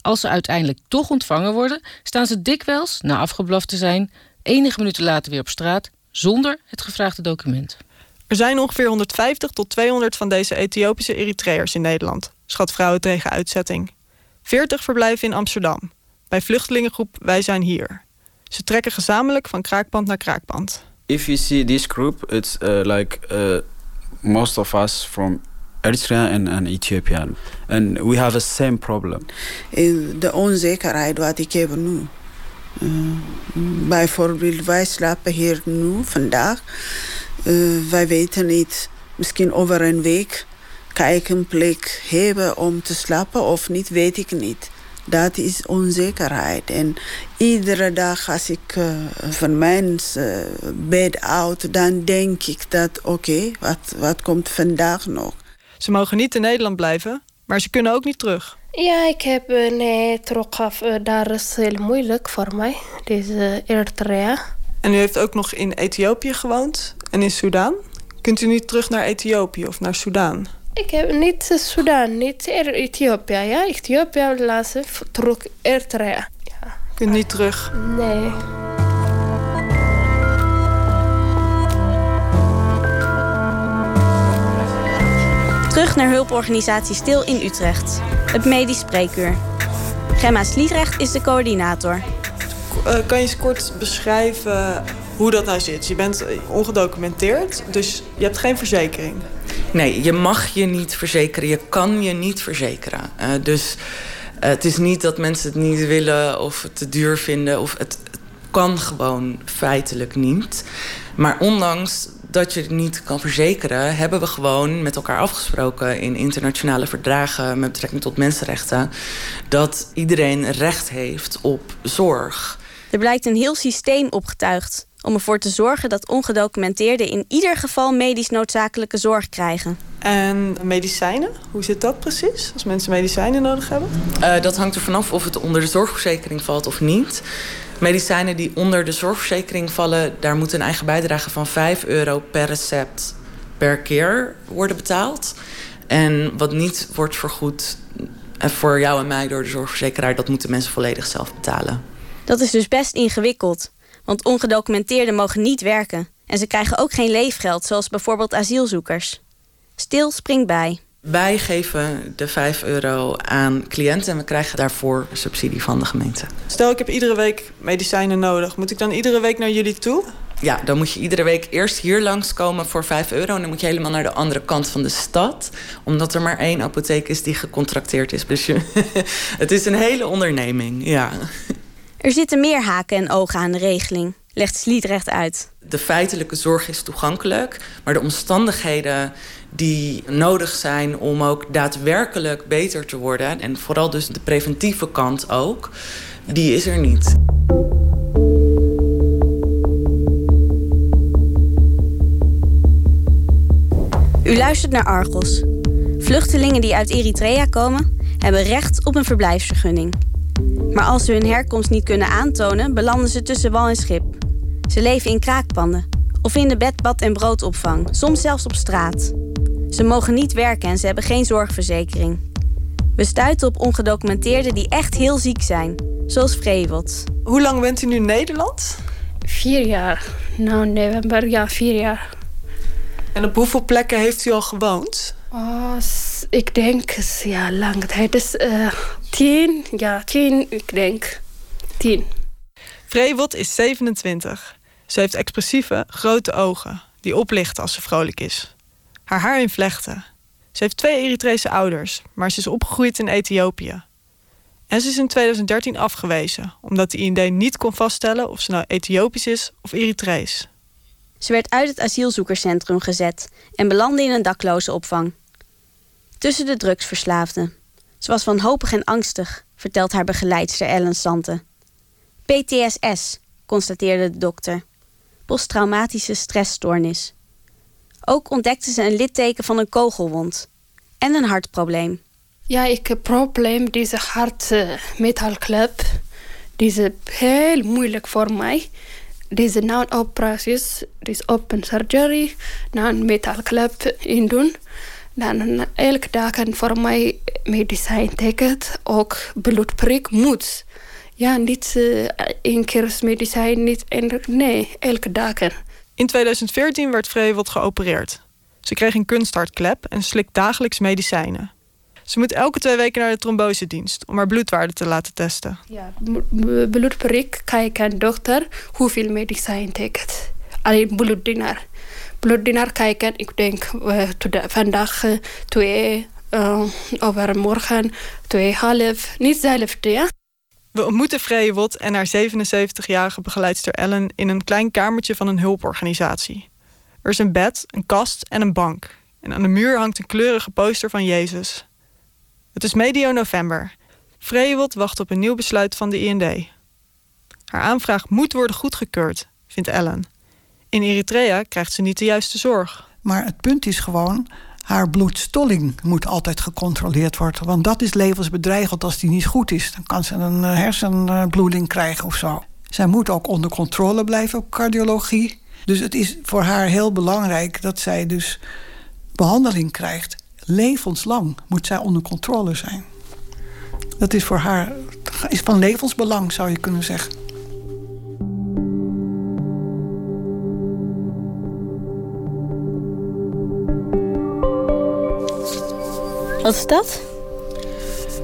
Als ze uiteindelijk toch ontvangen worden, staan ze dikwijls, na afgeblaft te zijn, enige minuten later weer op straat zonder het gevraagde document. Er zijn ongeveer 150 tot 200 van deze Ethiopische Eritreërs in Nederland, schat Vrouwen tegen Uitzetting. 40 verblijven in Amsterdam, bij vluchtelingengroep Wij zijn hier. Ze trekken gezamenlijk van kraakpand naar kraakpand. If you see this group, it's uh, like uh, most of us from Eritrea and, and Ethiopia. And we have the same problem. De onzekerheid wat ik heb nu. Uh, bijvoorbeeld, wij slapen hier nu, vandaag. Uh, wij weten niet, misschien over een week kan ik een plek hebben om te slapen of niet, weet ik niet. Dat is onzekerheid. En iedere dag als ik uh, van mijn uh, bed uit, dan denk ik dat oké, wat, wat komt vandaag nog? Ze mogen niet in Nederland blijven, maar ze kunnen ook niet terug. Ja, ik heb nee, terugaf. Daar is heel moeilijk voor mij. Deze Eritrea. En u heeft ook nog in Ethiopië gewoond en in Soudaan. Kunt u niet terug naar Ethiopië of naar Soudaan? Ik heb niet Soudaan, niet Ethiopië. Ja, Ethiopië laatste terug Eritrea. Ja. Kunt niet terug? Nee. Terug naar hulporganisatie Stil in Utrecht. Het medisch spreekuur. Gemma Sliedrecht is de coördinator. Uh, kan je eens kort beschrijven hoe dat nou zit? Je bent ongedocumenteerd, dus je hebt geen verzekering. Nee, je mag je niet verzekeren. Je kan je niet verzekeren. Uh, dus uh, het is niet dat mensen het niet willen of het te duur vinden. Of het, het kan gewoon feitelijk niet. Maar ondanks dat je het niet kan verzekeren, hebben we gewoon met elkaar afgesproken in internationale verdragen met betrekking tot mensenrechten dat iedereen recht heeft op zorg. Er blijkt een heel systeem opgetuigd om ervoor te zorgen dat ongedocumenteerden in ieder geval medisch noodzakelijke zorg krijgen. En medicijnen, hoe zit dat precies als mensen medicijnen nodig hebben? Uh, dat hangt er vanaf of het onder de zorgverzekering valt of niet. Medicijnen die onder de zorgverzekering vallen, daar moet een eigen bijdrage van 5 euro per recept per keer worden betaald. En wat niet wordt vergoed eh, voor jou en mij door de zorgverzekeraar, dat moeten mensen volledig zelf betalen. Dat is dus best ingewikkeld, want ongedocumenteerden mogen niet werken. En ze krijgen ook geen leefgeld, zoals bijvoorbeeld asielzoekers. Stil springt bij. Wij geven de 5 euro aan cliënten en we krijgen daarvoor subsidie van de gemeente. Stel, ik heb iedere week medicijnen nodig. Moet ik dan iedere week naar jullie toe? Ja, dan moet je iedere week eerst hier langskomen voor 5 euro. En dan moet je helemaal naar de andere kant van de stad. Omdat er maar één apotheek is die gecontracteerd is. Dus je, *laughs* het is een hele onderneming, ja. Er zitten meer haken en ogen aan de regeling, legt Sliedrecht uit. De feitelijke zorg is toegankelijk, maar de omstandigheden die nodig zijn om ook daadwerkelijk beter te worden, en vooral dus de preventieve kant ook, die is er niet. U luistert naar Argos. Vluchtelingen die uit Eritrea komen, hebben recht op een verblijfsvergunning. Maar als ze hun herkomst niet kunnen aantonen, belanden ze tussen wal en schip. Ze leven in kraakpanden of vinden bed, bad en broodopvang, soms zelfs op straat. Ze mogen niet werken en ze hebben geen zorgverzekering. We stuiten op ongedocumenteerden die echt heel ziek zijn, zoals Vrevelt. Hoe lang bent u nu in Nederland? Vier jaar. Nou, november, ja, vier jaar. En op hoeveel plekken heeft u al gewoond? Oh, ik denk, ja, lang tijd. is uh, tien, ja, tien, ik denk. Tien. Vrevelt is 27. Ze heeft expressieve, grote ogen die oplichten als ze vrolijk is. Haar haar in vlechten. Ze heeft twee Eritrese ouders, maar ze is opgegroeid in Ethiopië. En ze is in 2013 afgewezen, omdat de IND niet kon vaststellen of ze nou Ethiopisch is of Eritrees. Ze werd uit het asielzoekerscentrum gezet en belandde in een daklozenopvang. Tussen de drugsverslaafden. Ze was wanhopig en angstig, vertelt haar begeleidster Ellen Sante. PTSS, constateerde de dokter. Posttraumatische stressstoornis. Ook ontdekte ze een litteken van een kogelwond. En een hartprobleem. Ja, ik heb probleem deze hartmetaalklep. Die is heel moeilijk voor mij. Deze na operaties, dus open surgery, na een in doen. Dan elke dag voor mij medicijn tekent, ook bloedprik moet. Ja, niet uh, één keer medicijn, niet één, nee, elke dag. In 2014 werd Vreewold geopereerd. Ze kreeg een kunsthartklep en slikt dagelijks medicijnen. Ze moet elke twee weken naar de trombosedienst om haar bloedwaarde te laten testen. Ja, bloedprik kijken dokter hoeveel medicijn tekent. Alleen bloeddienaar. Bloeddienaar kijken, ik denk uh, vandaag uh, twee, uh, overmorgen twee half, niet zelfde. We ontmoeten Vreewot en haar 77-jarige begeleidster Ellen in een klein kamertje van een hulporganisatie. Er is een bed, een kast en een bank. En aan de muur hangt een kleurige poster van Jezus. Het is medio november. Vreewot wacht op een nieuw besluit van de IND. Haar aanvraag moet worden goedgekeurd, vindt Ellen. In Eritrea krijgt ze niet de juiste zorg. Maar het punt is gewoon, haar bloedstolling moet altijd gecontroleerd worden. Want dat is levensbedreigend als die niet goed is. Dan kan ze een eh, hersenbloeding krijgen of zo. Zij moet ook onder controle blijven op cardiologie. Dus het is voor haar heel belangrijk dat zij dus behandeling krijgt. Levenslang moet zij onder controle zijn. Dat is voor haar is van levensbelang, zou je kunnen zeggen. Wat is dat?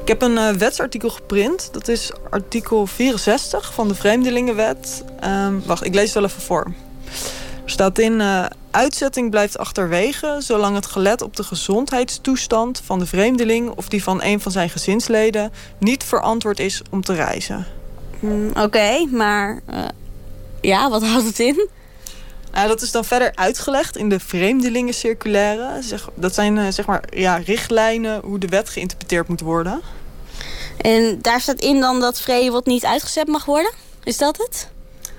Ik heb een uh, wetsartikel geprint. Dat is artikel 64 van de Vreemdelingenwet. Um, wacht, ik lees het wel even voor. Er staat in... Uh, uitzetting blijft achterwege... zolang het gelet op de gezondheidstoestand van de vreemdeling... of die van een van zijn gezinsleden... niet verantwoord is om te reizen. Mm, Oké, maar... Uh, ja, wat houdt het in? Nou, dat is dan verder uitgelegd in de vreemdelingencirculaire. Zeg, dat zijn uh, zeg maar ja, richtlijnen hoe de wet geïnterpreteerd moet worden. En daar staat in dan dat Vreewot niet uitgezet mag worden? Is dat het?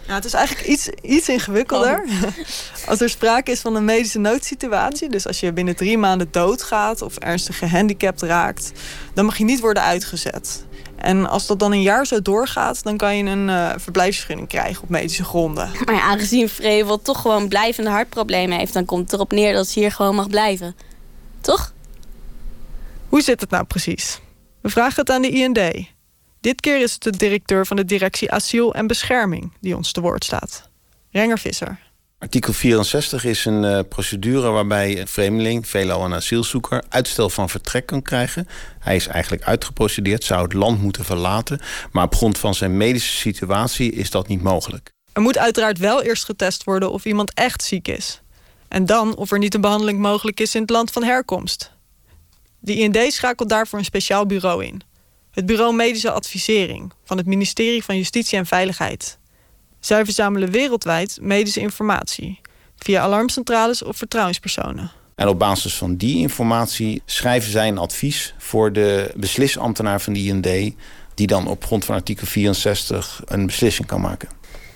Ja, het is eigenlijk iets, iets ingewikkelder. Oh. *laughs* Als er sprake is van een medische noodsituatie, dus als je binnen drie maanden doodgaat of ernstig gehandicapt raakt, dan mag je niet worden uitgezet. En als dat dan een jaar zo doorgaat, dan kan je een uh, verblijfsvergunning krijgen op medische gronden. *laughs* Maar ja, aangezien Vrevel toch gewoon blijvende hartproblemen heeft, dan komt het erop neer dat ze hier gewoon mag blijven. Toch? Hoe zit het nou precies? We vragen het aan de IND. Dit keer is het de directeur van de directie Asiel en Bescherming die ons te woord staat. Renger Visser. Artikel 64 is een uh, procedure waarbij een vreemdeling, veelal een asielzoeker, uitstel van vertrek kan krijgen. Hij is eigenlijk uitgeprocedeerd, zou het land moeten verlaten. Maar op grond van zijn medische situatie is dat niet mogelijk. Er moet uiteraard wel eerst getest worden of iemand echt ziek is. En dan of er niet een behandeling mogelijk is in het land van herkomst. De IND schakelt daarvoor een speciaal bureau in. Het Bureau Medische Advisering van het ministerie van Justitie en Veiligheid. Zij verzamelen wereldwijd medische informatie via alarmcentrales of vertrouwenspersonen. En op basis van die informatie schrijven zij een advies voor de beslisambtenaar van de IND, die dan op grond van artikel 64 een beslissing kan maken.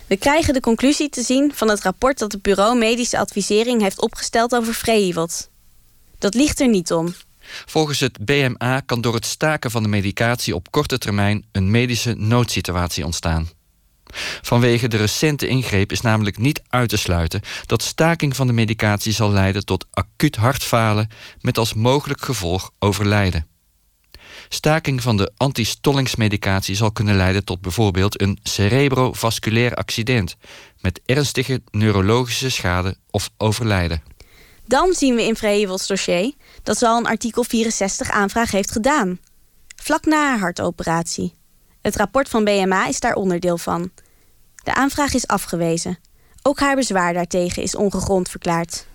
We krijgen de conclusie te zien van het rapport dat het Bureau Medische Advisering heeft opgesteld over Vreehiwot. Dat ligt er niet om. Volgens het BMA kan door het staken van de medicatie op korte termijn een medische noodsituatie ontstaan. Vanwege de recente ingreep is namelijk niet uit te sluiten dat staking van de medicatie zal leiden tot acuut hartfalen met als mogelijk gevolg overlijden. Staking van de antistollingsmedicatie zal kunnen leiden tot bijvoorbeeld een cerebrovasculair accident met ernstige neurologische schade of overlijden. Dan zien we in Vrehevels dossier dat ze al een artikel 64 aanvraag heeft gedaan. Vlak na haar hartoperatie. Het rapport van BMA is daar onderdeel van. De aanvraag is afgewezen. Ook haar bezwaar daartegen is ongegrond verklaard.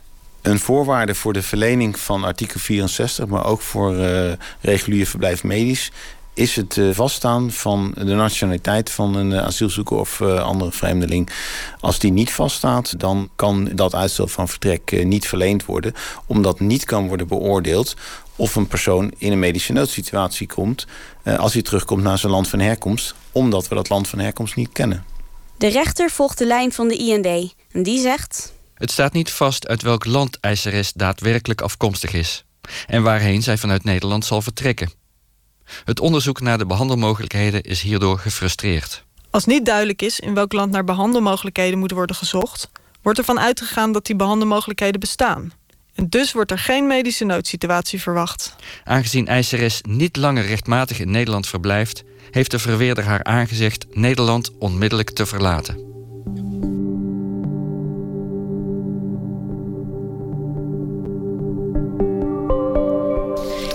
Een voorwaarde voor de verlening van artikel 64, maar ook voor uh, regulier verblijf medisch, is het uh, vaststaan van de nationaliteit van een asielzoeker of andere vreemdeling. Als die niet vaststaat, dan kan dat uitstel van vertrek niet verleend worden, omdat niet kan worden beoordeeld of een persoon in een medische noodsituatie komt als hij terugkomt naar zijn land van herkomst, omdat we dat land van herkomst niet kennen. De rechter volgt de lijn van de IND en die zegt. Het staat niet vast uit welk land eiseres daadwerkelijk afkomstig is en waarheen zij vanuit Nederland zal vertrekken. Het onderzoek naar de behandelmogelijkheden is hierdoor gefrustreerd. Als niet duidelijk is in welk land naar behandelmogelijkheden moet worden gezocht, wordt ervan uitgegaan dat die behandelmogelijkheden bestaan. En dus wordt er geen medische noodsituatie verwacht. Aangezien eiseres niet langer rechtmatig in Nederland verblijft, heeft de verweerder haar aangezegd Nederland onmiddellijk te verlaten.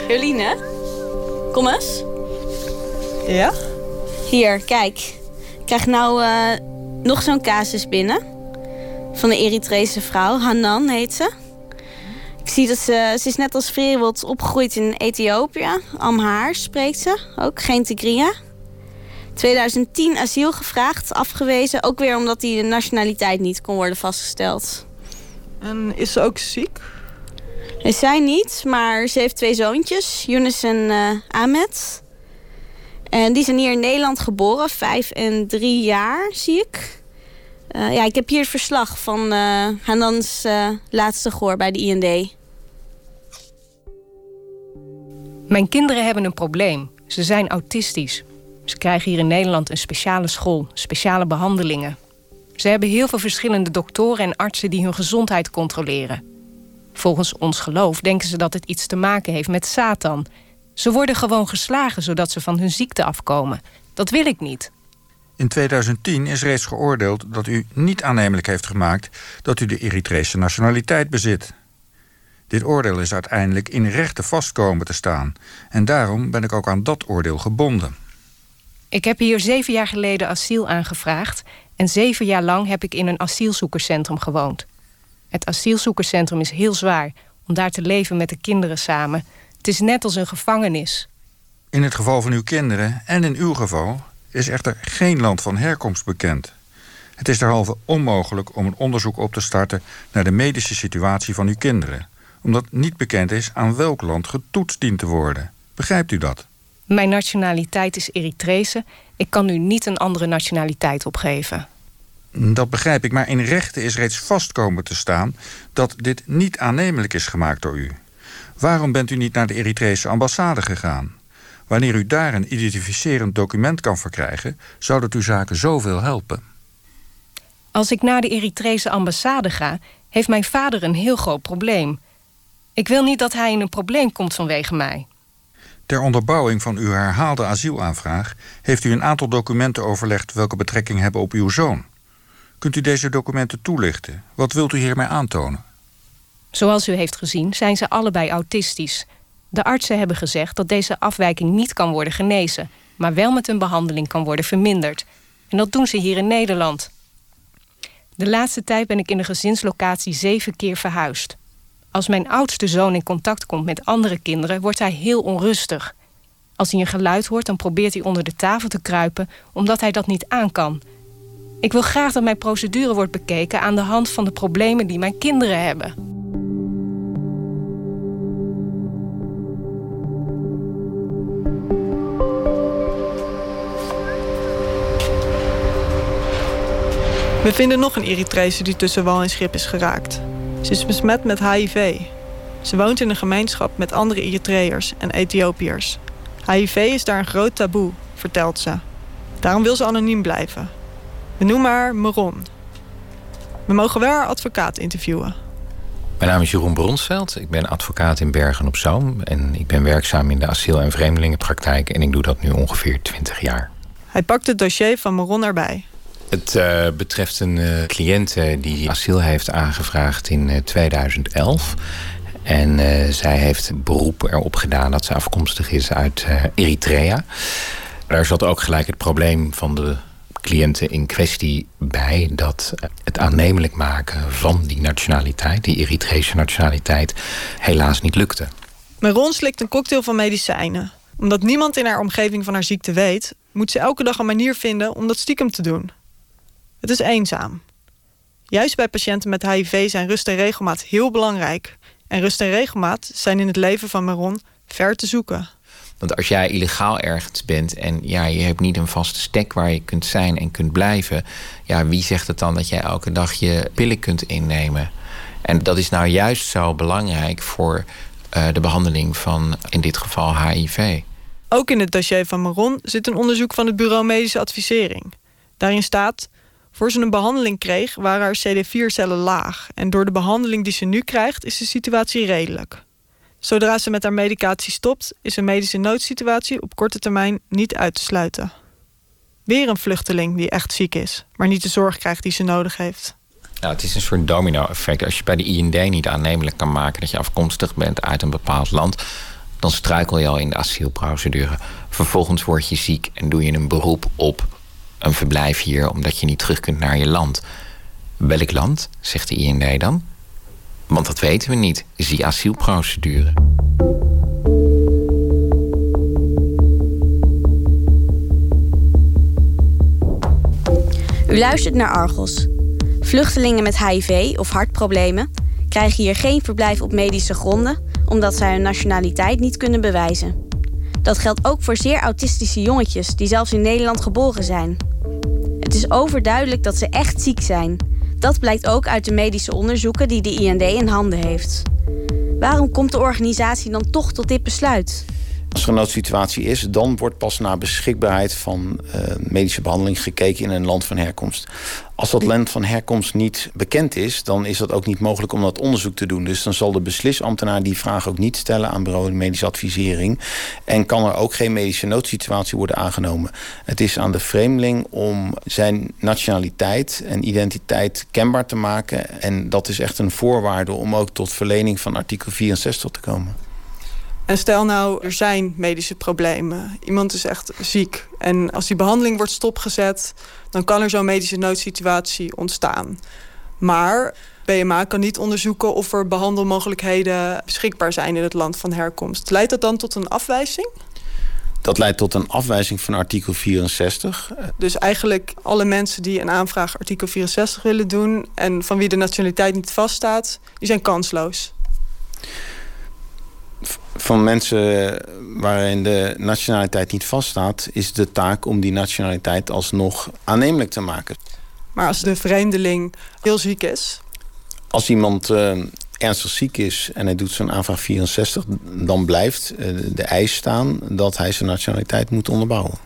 Jolien, kom eens. Ja? Hier, kijk. Ik krijg nou uh, nog zo'n casus binnen. Van een Eritrese vrouw, Hanan heet ze. Ik zie dat ze, ze is net als Freewold opgegroeid in Ethiopië. Amhaar spreekt ze, ook geen Tigria. 2010 asiel gevraagd, afgewezen. Ook weer omdat die nationaliteit niet kon worden vastgesteld. En is ze ook ziek? Is zij niet, maar ze heeft twee zoontjes, Younes en uh, Ahmed. En die zijn hier in Nederland geboren, vijf en drie jaar, zie ik. Uh, ja, ik heb hier het verslag van uh, Hanans laatste goor bij de IND. Mijn kinderen hebben een probleem. Ze zijn autistisch. Ze krijgen hier in Nederland een speciale school, speciale behandelingen. Ze hebben heel veel verschillende doktoren en artsen die hun gezondheid controleren. Volgens ons geloof denken ze dat het iets te maken heeft met Satan. Ze worden gewoon geslagen zodat ze van hun ziekte afkomen. Dat wil ik niet. In 2010 is reeds geoordeeld dat u niet aannemelijk heeft gemaakt dat u de Eritrese nationaliteit bezit. Dit oordeel is uiteindelijk in rechten vastkomen te staan en daarom ben ik ook aan dat oordeel gebonden. Ik heb hier zeven jaar geleden asiel aangevraagd en zeven jaar lang heb ik in een asielzoekerscentrum gewoond. Het asielzoekerscentrum is heel zwaar om daar te leven met de kinderen samen. Het is net als een gevangenis. In het geval van uw kinderen en in uw geval is echter geen land van herkomst bekend. Het is derhalve onmogelijk om een onderzoek op te starten naar de medische situatie van uw kinderen, omdat niet bekend is aan welk land getoetst dient te worden. Begrijpt u dat? Mijn nationaliteit is Eritrese. Ik kan u niet een andere nationaliteit opgeven. Dat begrijp ik, maar in rechten is reeds vast komen te staan dat dit niet aannemelijk is gemaakt door u. Waarom bent u niet naar de Eritrese ambassade gegaan? Wanneer u daar een identificerend document kan verkrijgen, zou dat uw zaken zoveel helpen. Als ik naar de Eritrese ambassade ga, heeft mijn vader een heel groot probleem. Ik wil niet dat hij in een probleem komt vanwege mij. Ter onderbouwing van uw herhaalde asielaanvraag heeft u een aantal documenten overlegd welke betrekking hebben op uw zoon. Kunt u deze documenten toelichten? Wat wilt u hiermee aantonen? Zoals u heeft gezien zijn ze allebei autistisch. De artsen hebben gezegd dat deze afwijking niet kan worden genezen, maar wel met een behandeling kan worden verminderd. En dat doen ze hier in Nederland. De laatste tijd ben ik in de gezinslocatie zeven keer verhuisd. Als mijn oudste zoon in contact komt met andere kinderen, wordt hij heel onrustig. Als hij een geluid hoort, dan probeert hij onder de tafel te kruipen, omdat hij dat niet aan kan. Ik wil graag dat mijn procedure wordt bekeken aan de hand van de problemen die mijn kinderen hebben. We vinden nog een Eritrese die tussen wal en schip is geraakt. Ze is besmet met HIV. Ze woont in een gemeenschap met andere Eritreërs en Ethiopiërs. HIV is daar een groot taboe, vertelt ze. Daarom wil ze anoniem blijven. We noemen haar Maron. We mogen wel haar advocaat interviewen. Mijn naam is Jeroen Bronsveld. Ik ben advocaat in Bergen op Zoom. En ik ben werkzaam in de asiel- en vreemdelingenpraktijk. En ik doe dat nu ongeveer 20 jaar. Hij pakt het dossier van Maron erbij. Het uh, betreft een uh, cliënt uh, die asiel heeft aangevraagd in 2011. En zij heeft beroep erop gedaan dat ze afkomstig is uit Eritrea. Daar zat ook gelijk het probleem van de cliënten in kwestie bij dat het aannemelijk maken van die nationaliteit, die Eritrese nationaliteit, helaas niet lukte. Maron slikt een cocktail van medicijnen. Omdat niemand in haar omgeving van haar ziekte weet, moet ze elke dag een manier vinden om dat stiekem te doen. Het is eenzaam. Juist bij patiënten met HIV zijn rust en regelmaat heel belangrijk. En rust en regelmaat zijn in het leven van Maron ver te zoeken. Want als jij illegaal ergens bent en ja, je hebt niet een vaste stek waar je kunt zijn en kunt blijven, ja, wie zegt het dan dat jij elke dag je pillen kunt innemen? En dat is nou juist zo belangrijk voor uh, de behandeling van in dit geval HIV. Ook in het dossier van Maron zit een onderzoek van het Bureau Medische Advisering. Daarin staat: voor ze een behandeling kreeg, waren haar CD4-cellen laag. En door de behandeling die ze nu krijgt, is de situatie redelijk. Zodra ze met haar medicatie stopt, is een medische noodsituatie op korte termijn niet uit te sluiten. Weer een vluchteling die echt ziek is, maar niet de zorg krijgt die ze nodig heeft. Nou, het is een soort domino-effect. Als je bij de IND niet aannemelijk kan maken dat je afkomstig bent uit een bepaald land, dan struikel je al in de asielprocedure. Vervolgens word je ziek en doe je een beroep op een verblijf hier omdat je niet terug kunt naar je land. Welk land, zegt de IND dan? Want dat weten we niet. Zie asielprocedure. U luistert naar Argos. Vluchtelingen met HIV of hartproblemen krijgen hier geen verblijf op medische gronden omdat zij hun nationaliteit niet kunnen bewijzen. Dat geldt ook voor zeer autistische jongetjes die zelfs in Nederland geboren zijn. Het is overduidelijk dat ze echt ziek zijn dat blijkt ook uit de medische onderzoeken die de IND in handen heeft. Waarom komt de organisatie dan toch tot dit besluit? Als er een noodsituatie is, dan wordt pas naar beschikbaarheid van uh, medische behandeling gekeken in een land van herkomst. Als dat land van herkomst niet bekend is, dan is dat ook niet mogelijk om dat onderzoek te doen. Dus dan zal de beslisambtenaar die vraag ook niet stellen aan bureau medische advisering. En kan er ook geen medische noodsituatie worden aangenomen. Het is aan de vreemdeling om zijn nationaliteit en identiteit kenbaar te maken. En dat is echt een voorwaarde om ook tot verlening van artikel 64 te komen. En stel nou, er zijn medische problemen. Iemand is echt ziek. En als die behandeling wordt stopgezet, dan kan er zo'n medische noodsituatie ontstaan. Maar BMA kan niet onderzoeken of er behandelmogelijkheden beschikbaar zijn in het land van herkomst. Leidt dat dan tot een afwijzing? Dat leidt tot een afwijzing van artikel 64. Dus eigenlijk alle mensen die een aanvraag artikel 64 willen doen en van wie de nationaliteit niet vaststaat, die zijn kansloos van mensen waarin de nationaliteit niet vaststaat, is de taak om die nationaliteit alsnog aannemelijk te maken. Maar als de vreemdeling heel ziek is? Als iemand uh, ernstig ziek is en hij doet zijn aanvraag 64, dan blijft uh, de eis staan dat hij zijn nationaliteit moet onderbouwen.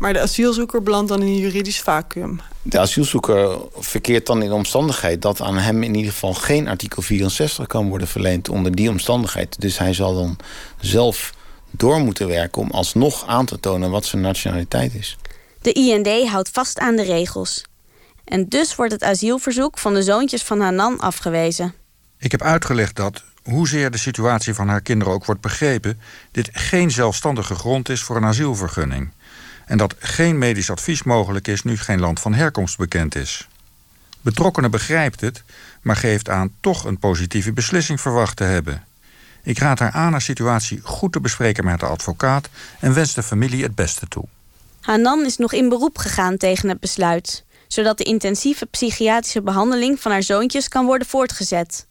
Maar de asielzoeker belandt dan in een juridisch vacuüm. De asielzoeker verkeert dan in de omstandigheid dat aan hem in ieder geval geen artikel 64 kan worden verleend onder die omstandigheid. Dus hij zal dan zelf door moeten werken om alsnog aan te tonen wat zijn nationaliteit is. De IND houdt vast aan de regels. En dus wordt het asielverzoek van de zoontjes van Hanan afgewezen. Ik heb uitgelegd dat, hoezeer de situatie van haar kinderen ook wordt begrepen, dit geen zelfstandige grond is voor een asielvergunning en dat geen medisch advies mogelijk is nu geen land van herkomst bekend is. Betrokkene begrijpt het, maar geeft aan toch een positieve beslissing verwacht te hebben. Ik raad haar aan haar situatie goed te bespreken met de advocaat en wens de familie het beste toe. Hanan is nog in beroep gegaan tegen het besluit, zodat de intensieve psychiatrische behandeling van haar zoontjes kan worden voortgezet.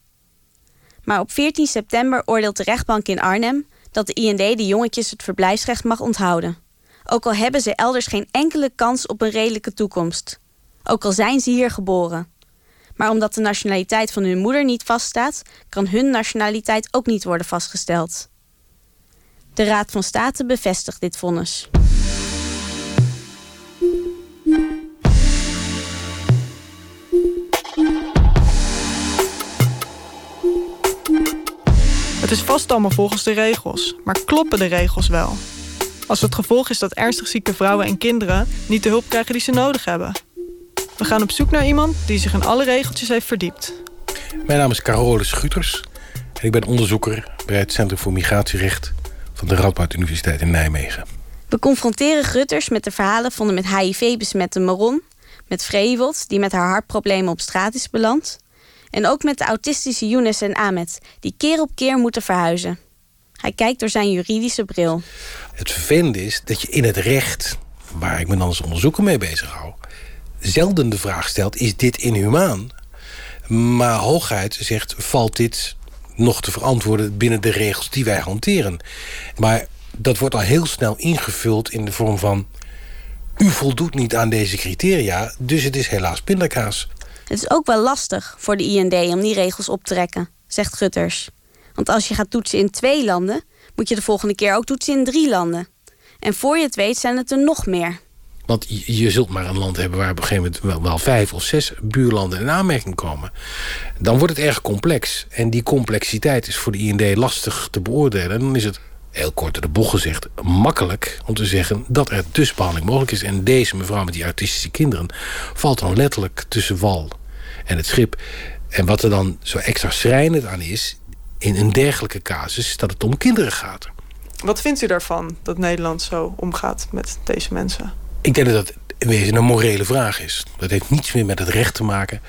Maar op 14 september oordeelt de rechtbank in Arnhem dat de IND de jongetjes het verblijfsrecht mag onthouden ook al hebben ze elders geen enkele kans op een redelijke toekomst. Ook al zijn ze hier geboren. Maar omdat de nationaliteit van hun moeder niet vaststaat, kan hun nationaliteit ook niet worden vastgesteld. De Raad van State bevestigt dit vonnis. Het is vast allemaal volgens de regels, maar kloppen de regels wel? Als het gevolg is dat ernstig zieke vrouwen en kinderen niet de hulp krijgen die ze nodig hebben. We gaan op zoek naar iemand die zich in alle regeltjes heeft verdiept. Mijn naam is Carolus Schuters en ik ben onderzoeker bij het Centrum voor Migratierecht van de Radboud Universiteit in Nijmegen. We confronteren Grutters met de verhalen van de met HIV besmette Maron, met Vreewold, die met haar hartproblemen op straat is beland, en ook met de autistische Younes en Ahmed, die keer op keer moeten verhuizen. Hij kijkt door zijn juridische bril. Het vervelende is dat je in het recht, waar ik me dan als onderzoeker mee bezig hou, zelden de vraag stelt: is dit inhumaan? Maar hooguit zegt: valt dit nog te verantwoorden binnen de regels die wij hanteren? Maar dat wordt al heel snel ingevuld in de vorm van: u voldoet niet aan deze criteria, dus het is helaas pindakaas. Het is ook wel lastig voor de IND om die regels op te trekken, zegt Gutters. Want als je gaat toetsen in twee landen, moet je de volgende keer ook toetsen in drie landen. En voor je het weet zijn het er nog meer. Want je zult maar een land hebben waar op een gegeven moment wel, vijf of zes buurlanden in aanmerking komen. Dan wordt het erg complex. En die complexiteit is voor de IND lastig te beoordelen. En dan is het, heel kort de bocht gezegd, makkelijk om te zeggen dat er dus mogelijk is. En deze mevrouw met die autistische kinderen valt dan letterlijk tussen wal en het schip. En wat er dan zo extra schrijnend aan is, in een dergelijke casus, dat het om kinderen gaat. Wat vindt u daarvan dat Nederland zo omgaat met deze mensen? Ik denk dat dat in wezen een morele vraag is. Dat heeft niets meer met het recht te maken.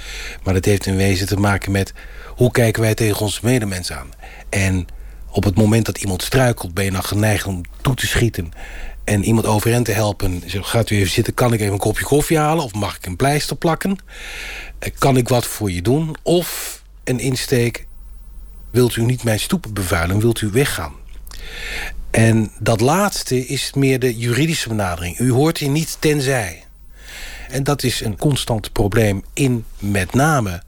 Maar dat heeft in wezen te maken met... hoe kijken wij tegen onze medemens aan? En op het moment dat iemand struikelt... ben je dan geneigd om toe te schieten... en iemand overeind te helpen. Zo, gaat u even zitten, kan ik even een kopje koffie halen? Of mag ik een pleister plakken? Eh, kan ik wat voor je doen? Of een insteek... wilt u niet mijn stoepen bevuilen? Wilt u weggaan? En dat laatste is meer de juridische benadering. U hoort hier niet tenzij. En dat is een constant probleem in met name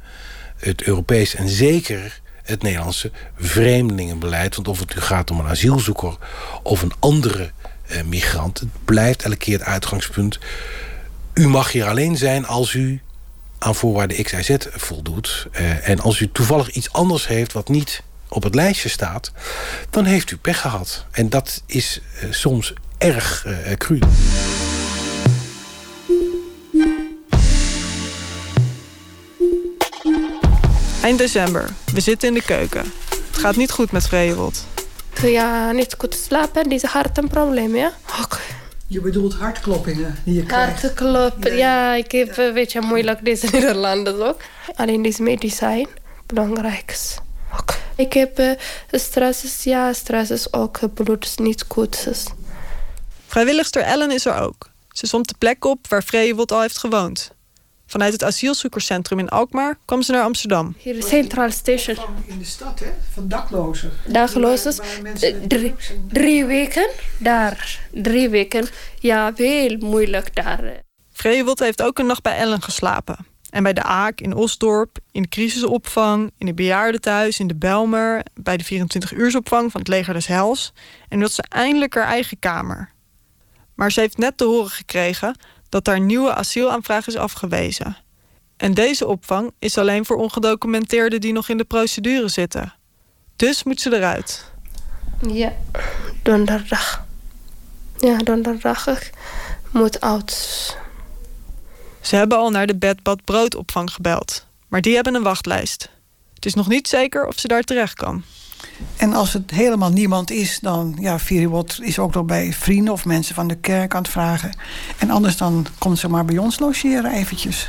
het Europees en zeker het Nederlandse vreemdelingenbeleid. Want of het nu gaat om een asielzoeker of een andere eh, migrant, het blijft elke keer het uitgangspunt. U mag hier alleen zijn als u aan voorwaarden X, Y, Z voldoet. Uh, en als u toevallig iets anders heeft wat niet op het lijstje staat, dan heeft u pech gehad. En dat is uh, soms erg uh, cru. Eind december. We zitten in de keuken. Het gaat niet goed met Vreewold. Ja, niet goed slapen, dit is hart een probleem, ja? Okay. Je bedoelt hartkloppingen die je krijgt? Hartkloppen, ja. ja. Ik heb een beetje moeilijk deze *laughs* Nederlanders ook. Alleen dit medicijn, belangrijk. Ik heb uh, stress, ja, stress is ook bloed is niet goed. Vrijwilligster Ellen is er ook. Ze somt de plek op waar Vreewold al heeft gewoond. Vanuit het asielzoekerscentrum in Alkmaar kwam ze naar Amsterdam. Hier is Centraal Station. In de stad, hè? Van daklozen. Daklozen. Drie, drie weken daar. Drie weken. Ja, heel moeilijk daar. Vreewold heeft ook een nacht bij Ellen geslapen. En bij de Aak in Osdorp, in de crisisopvang, in het bejaardentehuis, in de Belmer, bij de 24-uursopvang van het leger des Hels. En dat ze eindelijk haar eigen kamer. Maar ze heeft net te horen gekregen dat haar nieuwe asielaanvraag is afgewezen. En deze opvang is alleen voor ongedocumenteerden die nog in de procedure zitten. Dus moet ze eruit. Ja, donderdag. Ja, donderdag moet oud. Ze hebben al naar de bedbad broodopvang gebeld. Maar die hebben een wachtlijst. Het is nog niet zeker of ze daar terecht kan. En als het helemaal niemand is, dan ja, Viriwot is ook nog bij vrienden of mensen van de kerk aan het vragen. En anders dan komt ze maar bij ons logeren eventjes.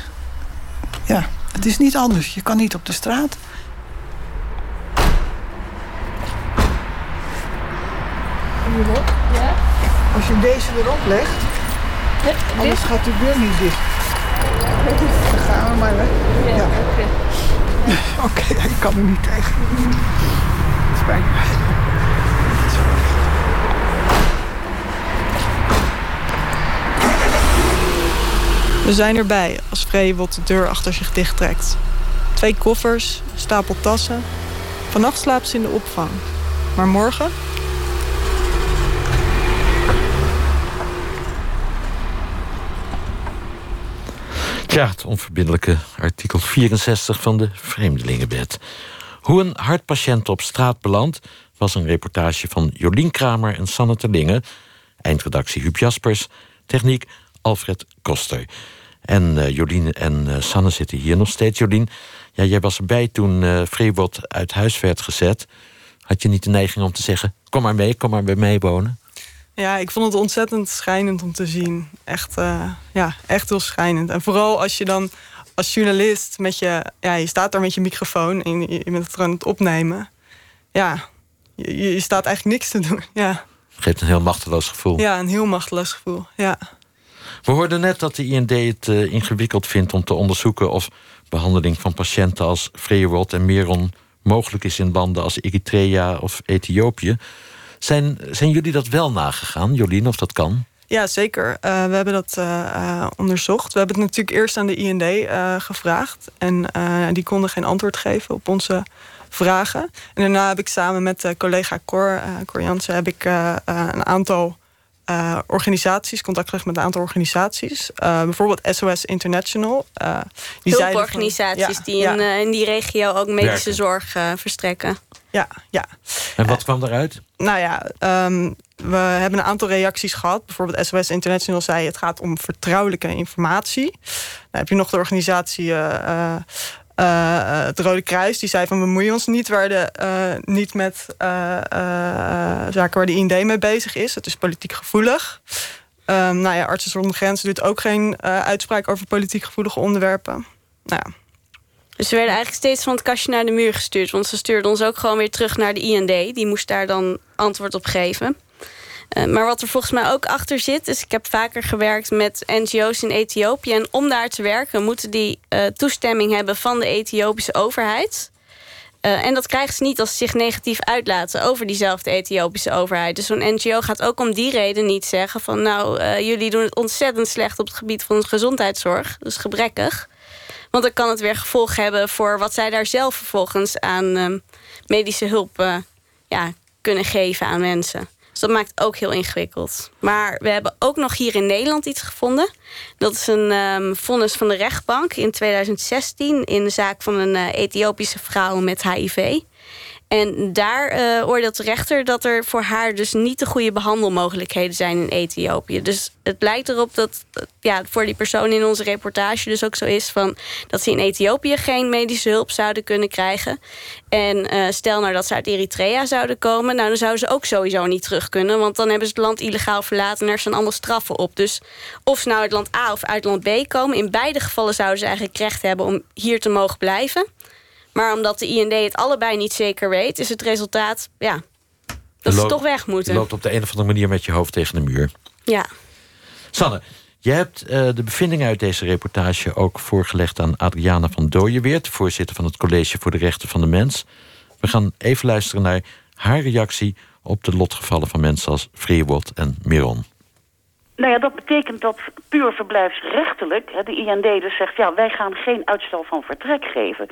Ja, het is niet anders. Je kan niet op de straat. Ja? Als je deze erop legt, anders gaat de deur niet dicht. Dan gaan we maar, hè? Ja, oké. *laughs* Oké, ik kan er niet tegen. We zijn erbij als Vreewold de deur achter zich dichttrekt. Twee koffers, een stapel tassen. Vannacht slaapt ze in de opvang. Maar morgen Ja, het onverbindelijke artikel 64 van de Vreemdelingenwet. Hoe een hartpatiënt op straat belandt... was een reportage van Jolien Kramer en Sanne Terlingen. Eindredactie Huub Jaspers. Techniek Alfred Koster. En uh, Jolien en uh, Sanne zitten hier nog steeds. Jolien, ja, jij was erbij toen uh, uit huis werd gezet. Had je niet de neiging om te zeggen... kom maar mee, kom maar bij mij wonen? Ja, ik vond het ontzettend schijnend om te zien. Echt, ja, echt heel schijnend. En vooral als je dan als journalist met je... Ja, je staat daar met je microfoon en je, bent het aan het opnemen. Ja, je, je staat eigenlijk niks te doen. Ja. Geeft een heel machteloos gevoel. ja, een heel machteloos gevoel. Ja. We hoorden net dat de IND het eh, ingewikkeld vindt om te onderzoeken of behandeling van patiënten als Vreewold en Meron mogelijk is in landen als Eritrea of Ethiopië. Zijn, zijn jullie dat wel nagegaan, Jolien, of dat kan? Ja, zeker. Eh, we hebben dat eh, eh, onderzocht. We hebben het natuurlijk eerst aan de IND gevraagd. En die konden geen antwoord geven op onze vragen. En daarna heb ik samen met collega Cor, Cor Jansen... heb ik een aantal organisaties, contact gelegd met een aantal organisaties. bijvoorbeeld SOS International. die Hulporganisaties die in, in, die regio ook medische zorg verstrekken. Ja, ja. En wat kwam eruit? Nou ja, ehm, we hebben een aantal reacties gehad. Bijvoorbeeld SOS International zei het gaat om vertrouwelijke informatie. Dan heb je nog de organisatie uh, uh, het Rode Kruis. Die zei van bemoeien ons niet, waar de, niet met zaken waar de IND mee bezig is. Het is politiek gevoelig. Um, nou ja, Artsen zonder Grenzen doet ook geen uitspraak over politiek gevoelige onderwerpen. Nou ja. Dus we werden eigenlijk steeds van het kastje naar de muur gestuurd. Want ze stuurden ons ook gewoon weer terug naar de IND. Die moest daar dan antwoord op geven. Uh, maar wat er volgens mij ook achter zit... is ik heb vaker gewerkt met NGO's in Ethiopië. En om daar te werken moeten die uh, toestemming hebben... van de Ethiopische overheid. Uh, en dat krijgen ze niet als ze zich negatief uitlaten... over diezelfde Ethiopische overheid. Dus zo'n NGO gaat ook om die reden niet zeggen... van nou, jullie doen het ontzettend slecht op het gebied van gezondheidszorg. Dus gebrekkig. Want dan kan het weer gevolg hebben voor wat zij daar zelf vervolgens aan medische hulp ja, kunnen geven aan mensen. Dus dat maakt ook heel ingewikkeld. Maar we hebben ook nog hier in Nederland iets gevonden. Dat is een um, vonnis van de rechtbank in 2016 in de zaak van een uh, Ethiopische vrouw met HIV. En daar uh, oordeelt de rechter dat er voor haar dus niet de goede behandelmogelijkheden zijn in Ethiopië. Dus het lijkt erop dat ja, voor die persoon in onze reportage dus ook zo is van dat ze in Ethiopië geen medische hulp zouden kunnen krijgen. En uh, stel nou dat ze uit Eritrea zouden komen, nou dan zouden ze ook sowieso niet terug kunnen, want dan hebben ze het land illegaal verlaten en er staan allemaal straffen op. Dus of ze nou uit land A of uit land B komen, in beide gevallen zouden ze eigenlijk recht hebben om hier te mogen blijven. Maar omdat de IND het allebei niet zeker weet, is het resultaat ja, dat ze toch weg moeten. Je loopt op de een of andere manier met je hoofd tegen de muur. Ja. Sanne, je hebt uh, de bevindingen uit deze reportage ook voorgelegd aan Adriana van Dooyeweert, voorzitter van het College voor de Rechten van de Mens. We gaan even luisteren naar haar reactie op de lotgevallen van mensen als Freewold en Miron. Nou ja, dat betekent dat puur verblijfsrechtelijk de IND dus zegt... ja, wij gaan geen uitstel van vertrek geven.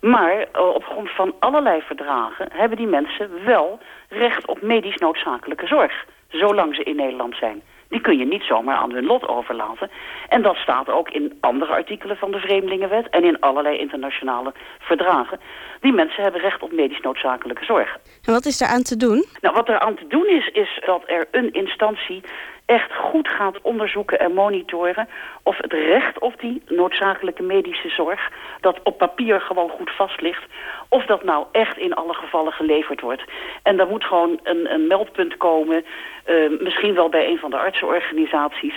Maar uh, op grond van allerlei verdragen hebben die mensen wel recht op medisch noodzakelijke zorg. Zolang ze in Nederland zijn. Die kun je niet zomaar aan hun lot overlaten. En dat staat ook in andere artikelen van de Vreemdelingenwet... en in allerlei internationale verdragen. Die mensen hebben recht op medisch noodzakelijke zorg. En wat is er aan te doen? Nou, wat er aan te doen is, is dat er een instantie echt goed gaat onderzoeken en monitoren... of het recht op die noodzakelijke medische zorg... dat op papier gewoon goed vast ligt... of dat nou echt in alle gevallen geleverd wordt. En daar moet gewoon een, een meldpunt komen... Uh, misschien wel bij een van de artsenorganisaties...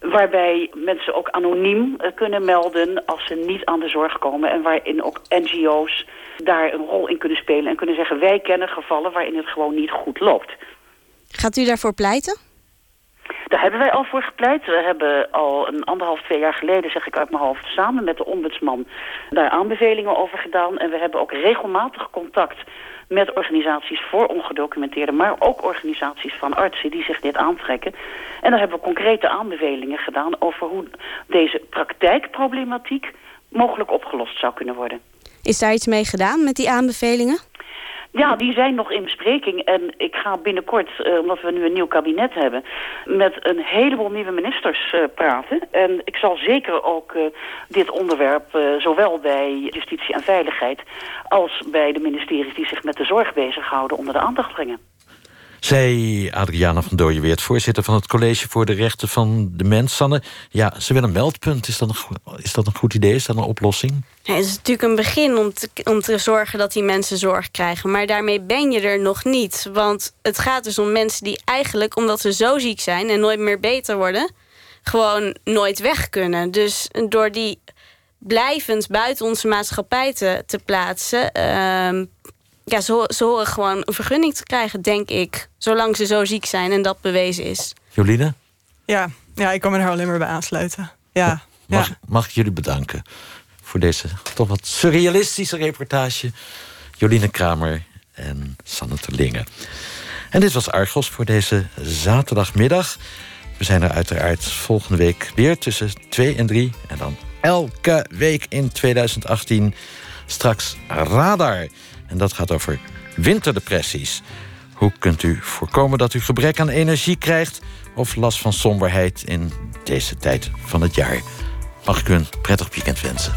waarbij mensen ook anoniem uh, kunnen melden als ze niet aan de zorg komen... en waarin ook NGO's daar een rol in kunnen spelen... en kunnen zeggen wij kennen gevallen waarin het gewoon niet goed loopt. Gaat u daarvoor pleiten? Daar hebben wij al voor gepleit. We hebben al een anderhalf, twee jaar geleden, zeg ik uit mijn hoofd, samen met de ombudsman daar aanbevelingen over gedaan. En we hebben ook regelmatig contact met organisaties voor ongedocumenteerden, maar ook organisaties van artsen die zich dit aantrekken. En daar hebben we concrete aanbevelingen gedaan over hoe deze praktijkproblematiek mogelijk opgelost zou kunnen worden. Is daar iets mee gedaan met die aanbevelingen? Ja, die zijn nog in bespreking. En ik ga binnenkort, uh, omdat we nu een nieuw kabinet hebben... met een heleboel nieuwe ministers uh, praten. En ik zal zeker ook uh, dit onderwerp... zowel bij Justitie en Veiligheid... als bij de ministeries die zich met de zorg bezighouden... onder de aandacht brengen. Zij, Adriana van Dooyeweert, voorzitter van het College voor de Rechten van de Mens. Sanne, ja, ze wil een meldpunt. Is dat een, is dat een goed idee? Is dat een oplossing? Ja, het is natuurlijk een begin om te, zorgen dat die mensen zorg krijgen. Maar daarmee ben je er nog niet. Want het gaat dus om mensen die eigenlijk, omdat ze zo ziek zijn... en nooit meer beter worden, gewoon nooit weg kunnen. Dus door die blijvend buiten onze maatschappij te, plaatsen... Uh, ja, ze, ze horen gewoon een vergunning te krijgen, denk ik. Zolang ze zo ziek zijn en dat bewezen is. Joline? Ja, ja ik kan me er alleen maar bij aansluiten. Ja, Mag, ja. mag ik jullie bedanken voor deze toch wat surrealistische reportage. Joline Kramer en Sanne Terlingen. En dit was Argos voor deze zaterdagmiddag. We zijn er uiteraard volgende week weer tussen 2 en 3. En dan elke week in 2018 straks Radar. En dat gaat over winterdepressies. Hoe kunt u voorkomen dat u gebrek aan energie krijgt... of last van somberheid in deze tijd van het jaar? Mag ik u een prettig weekend wensen.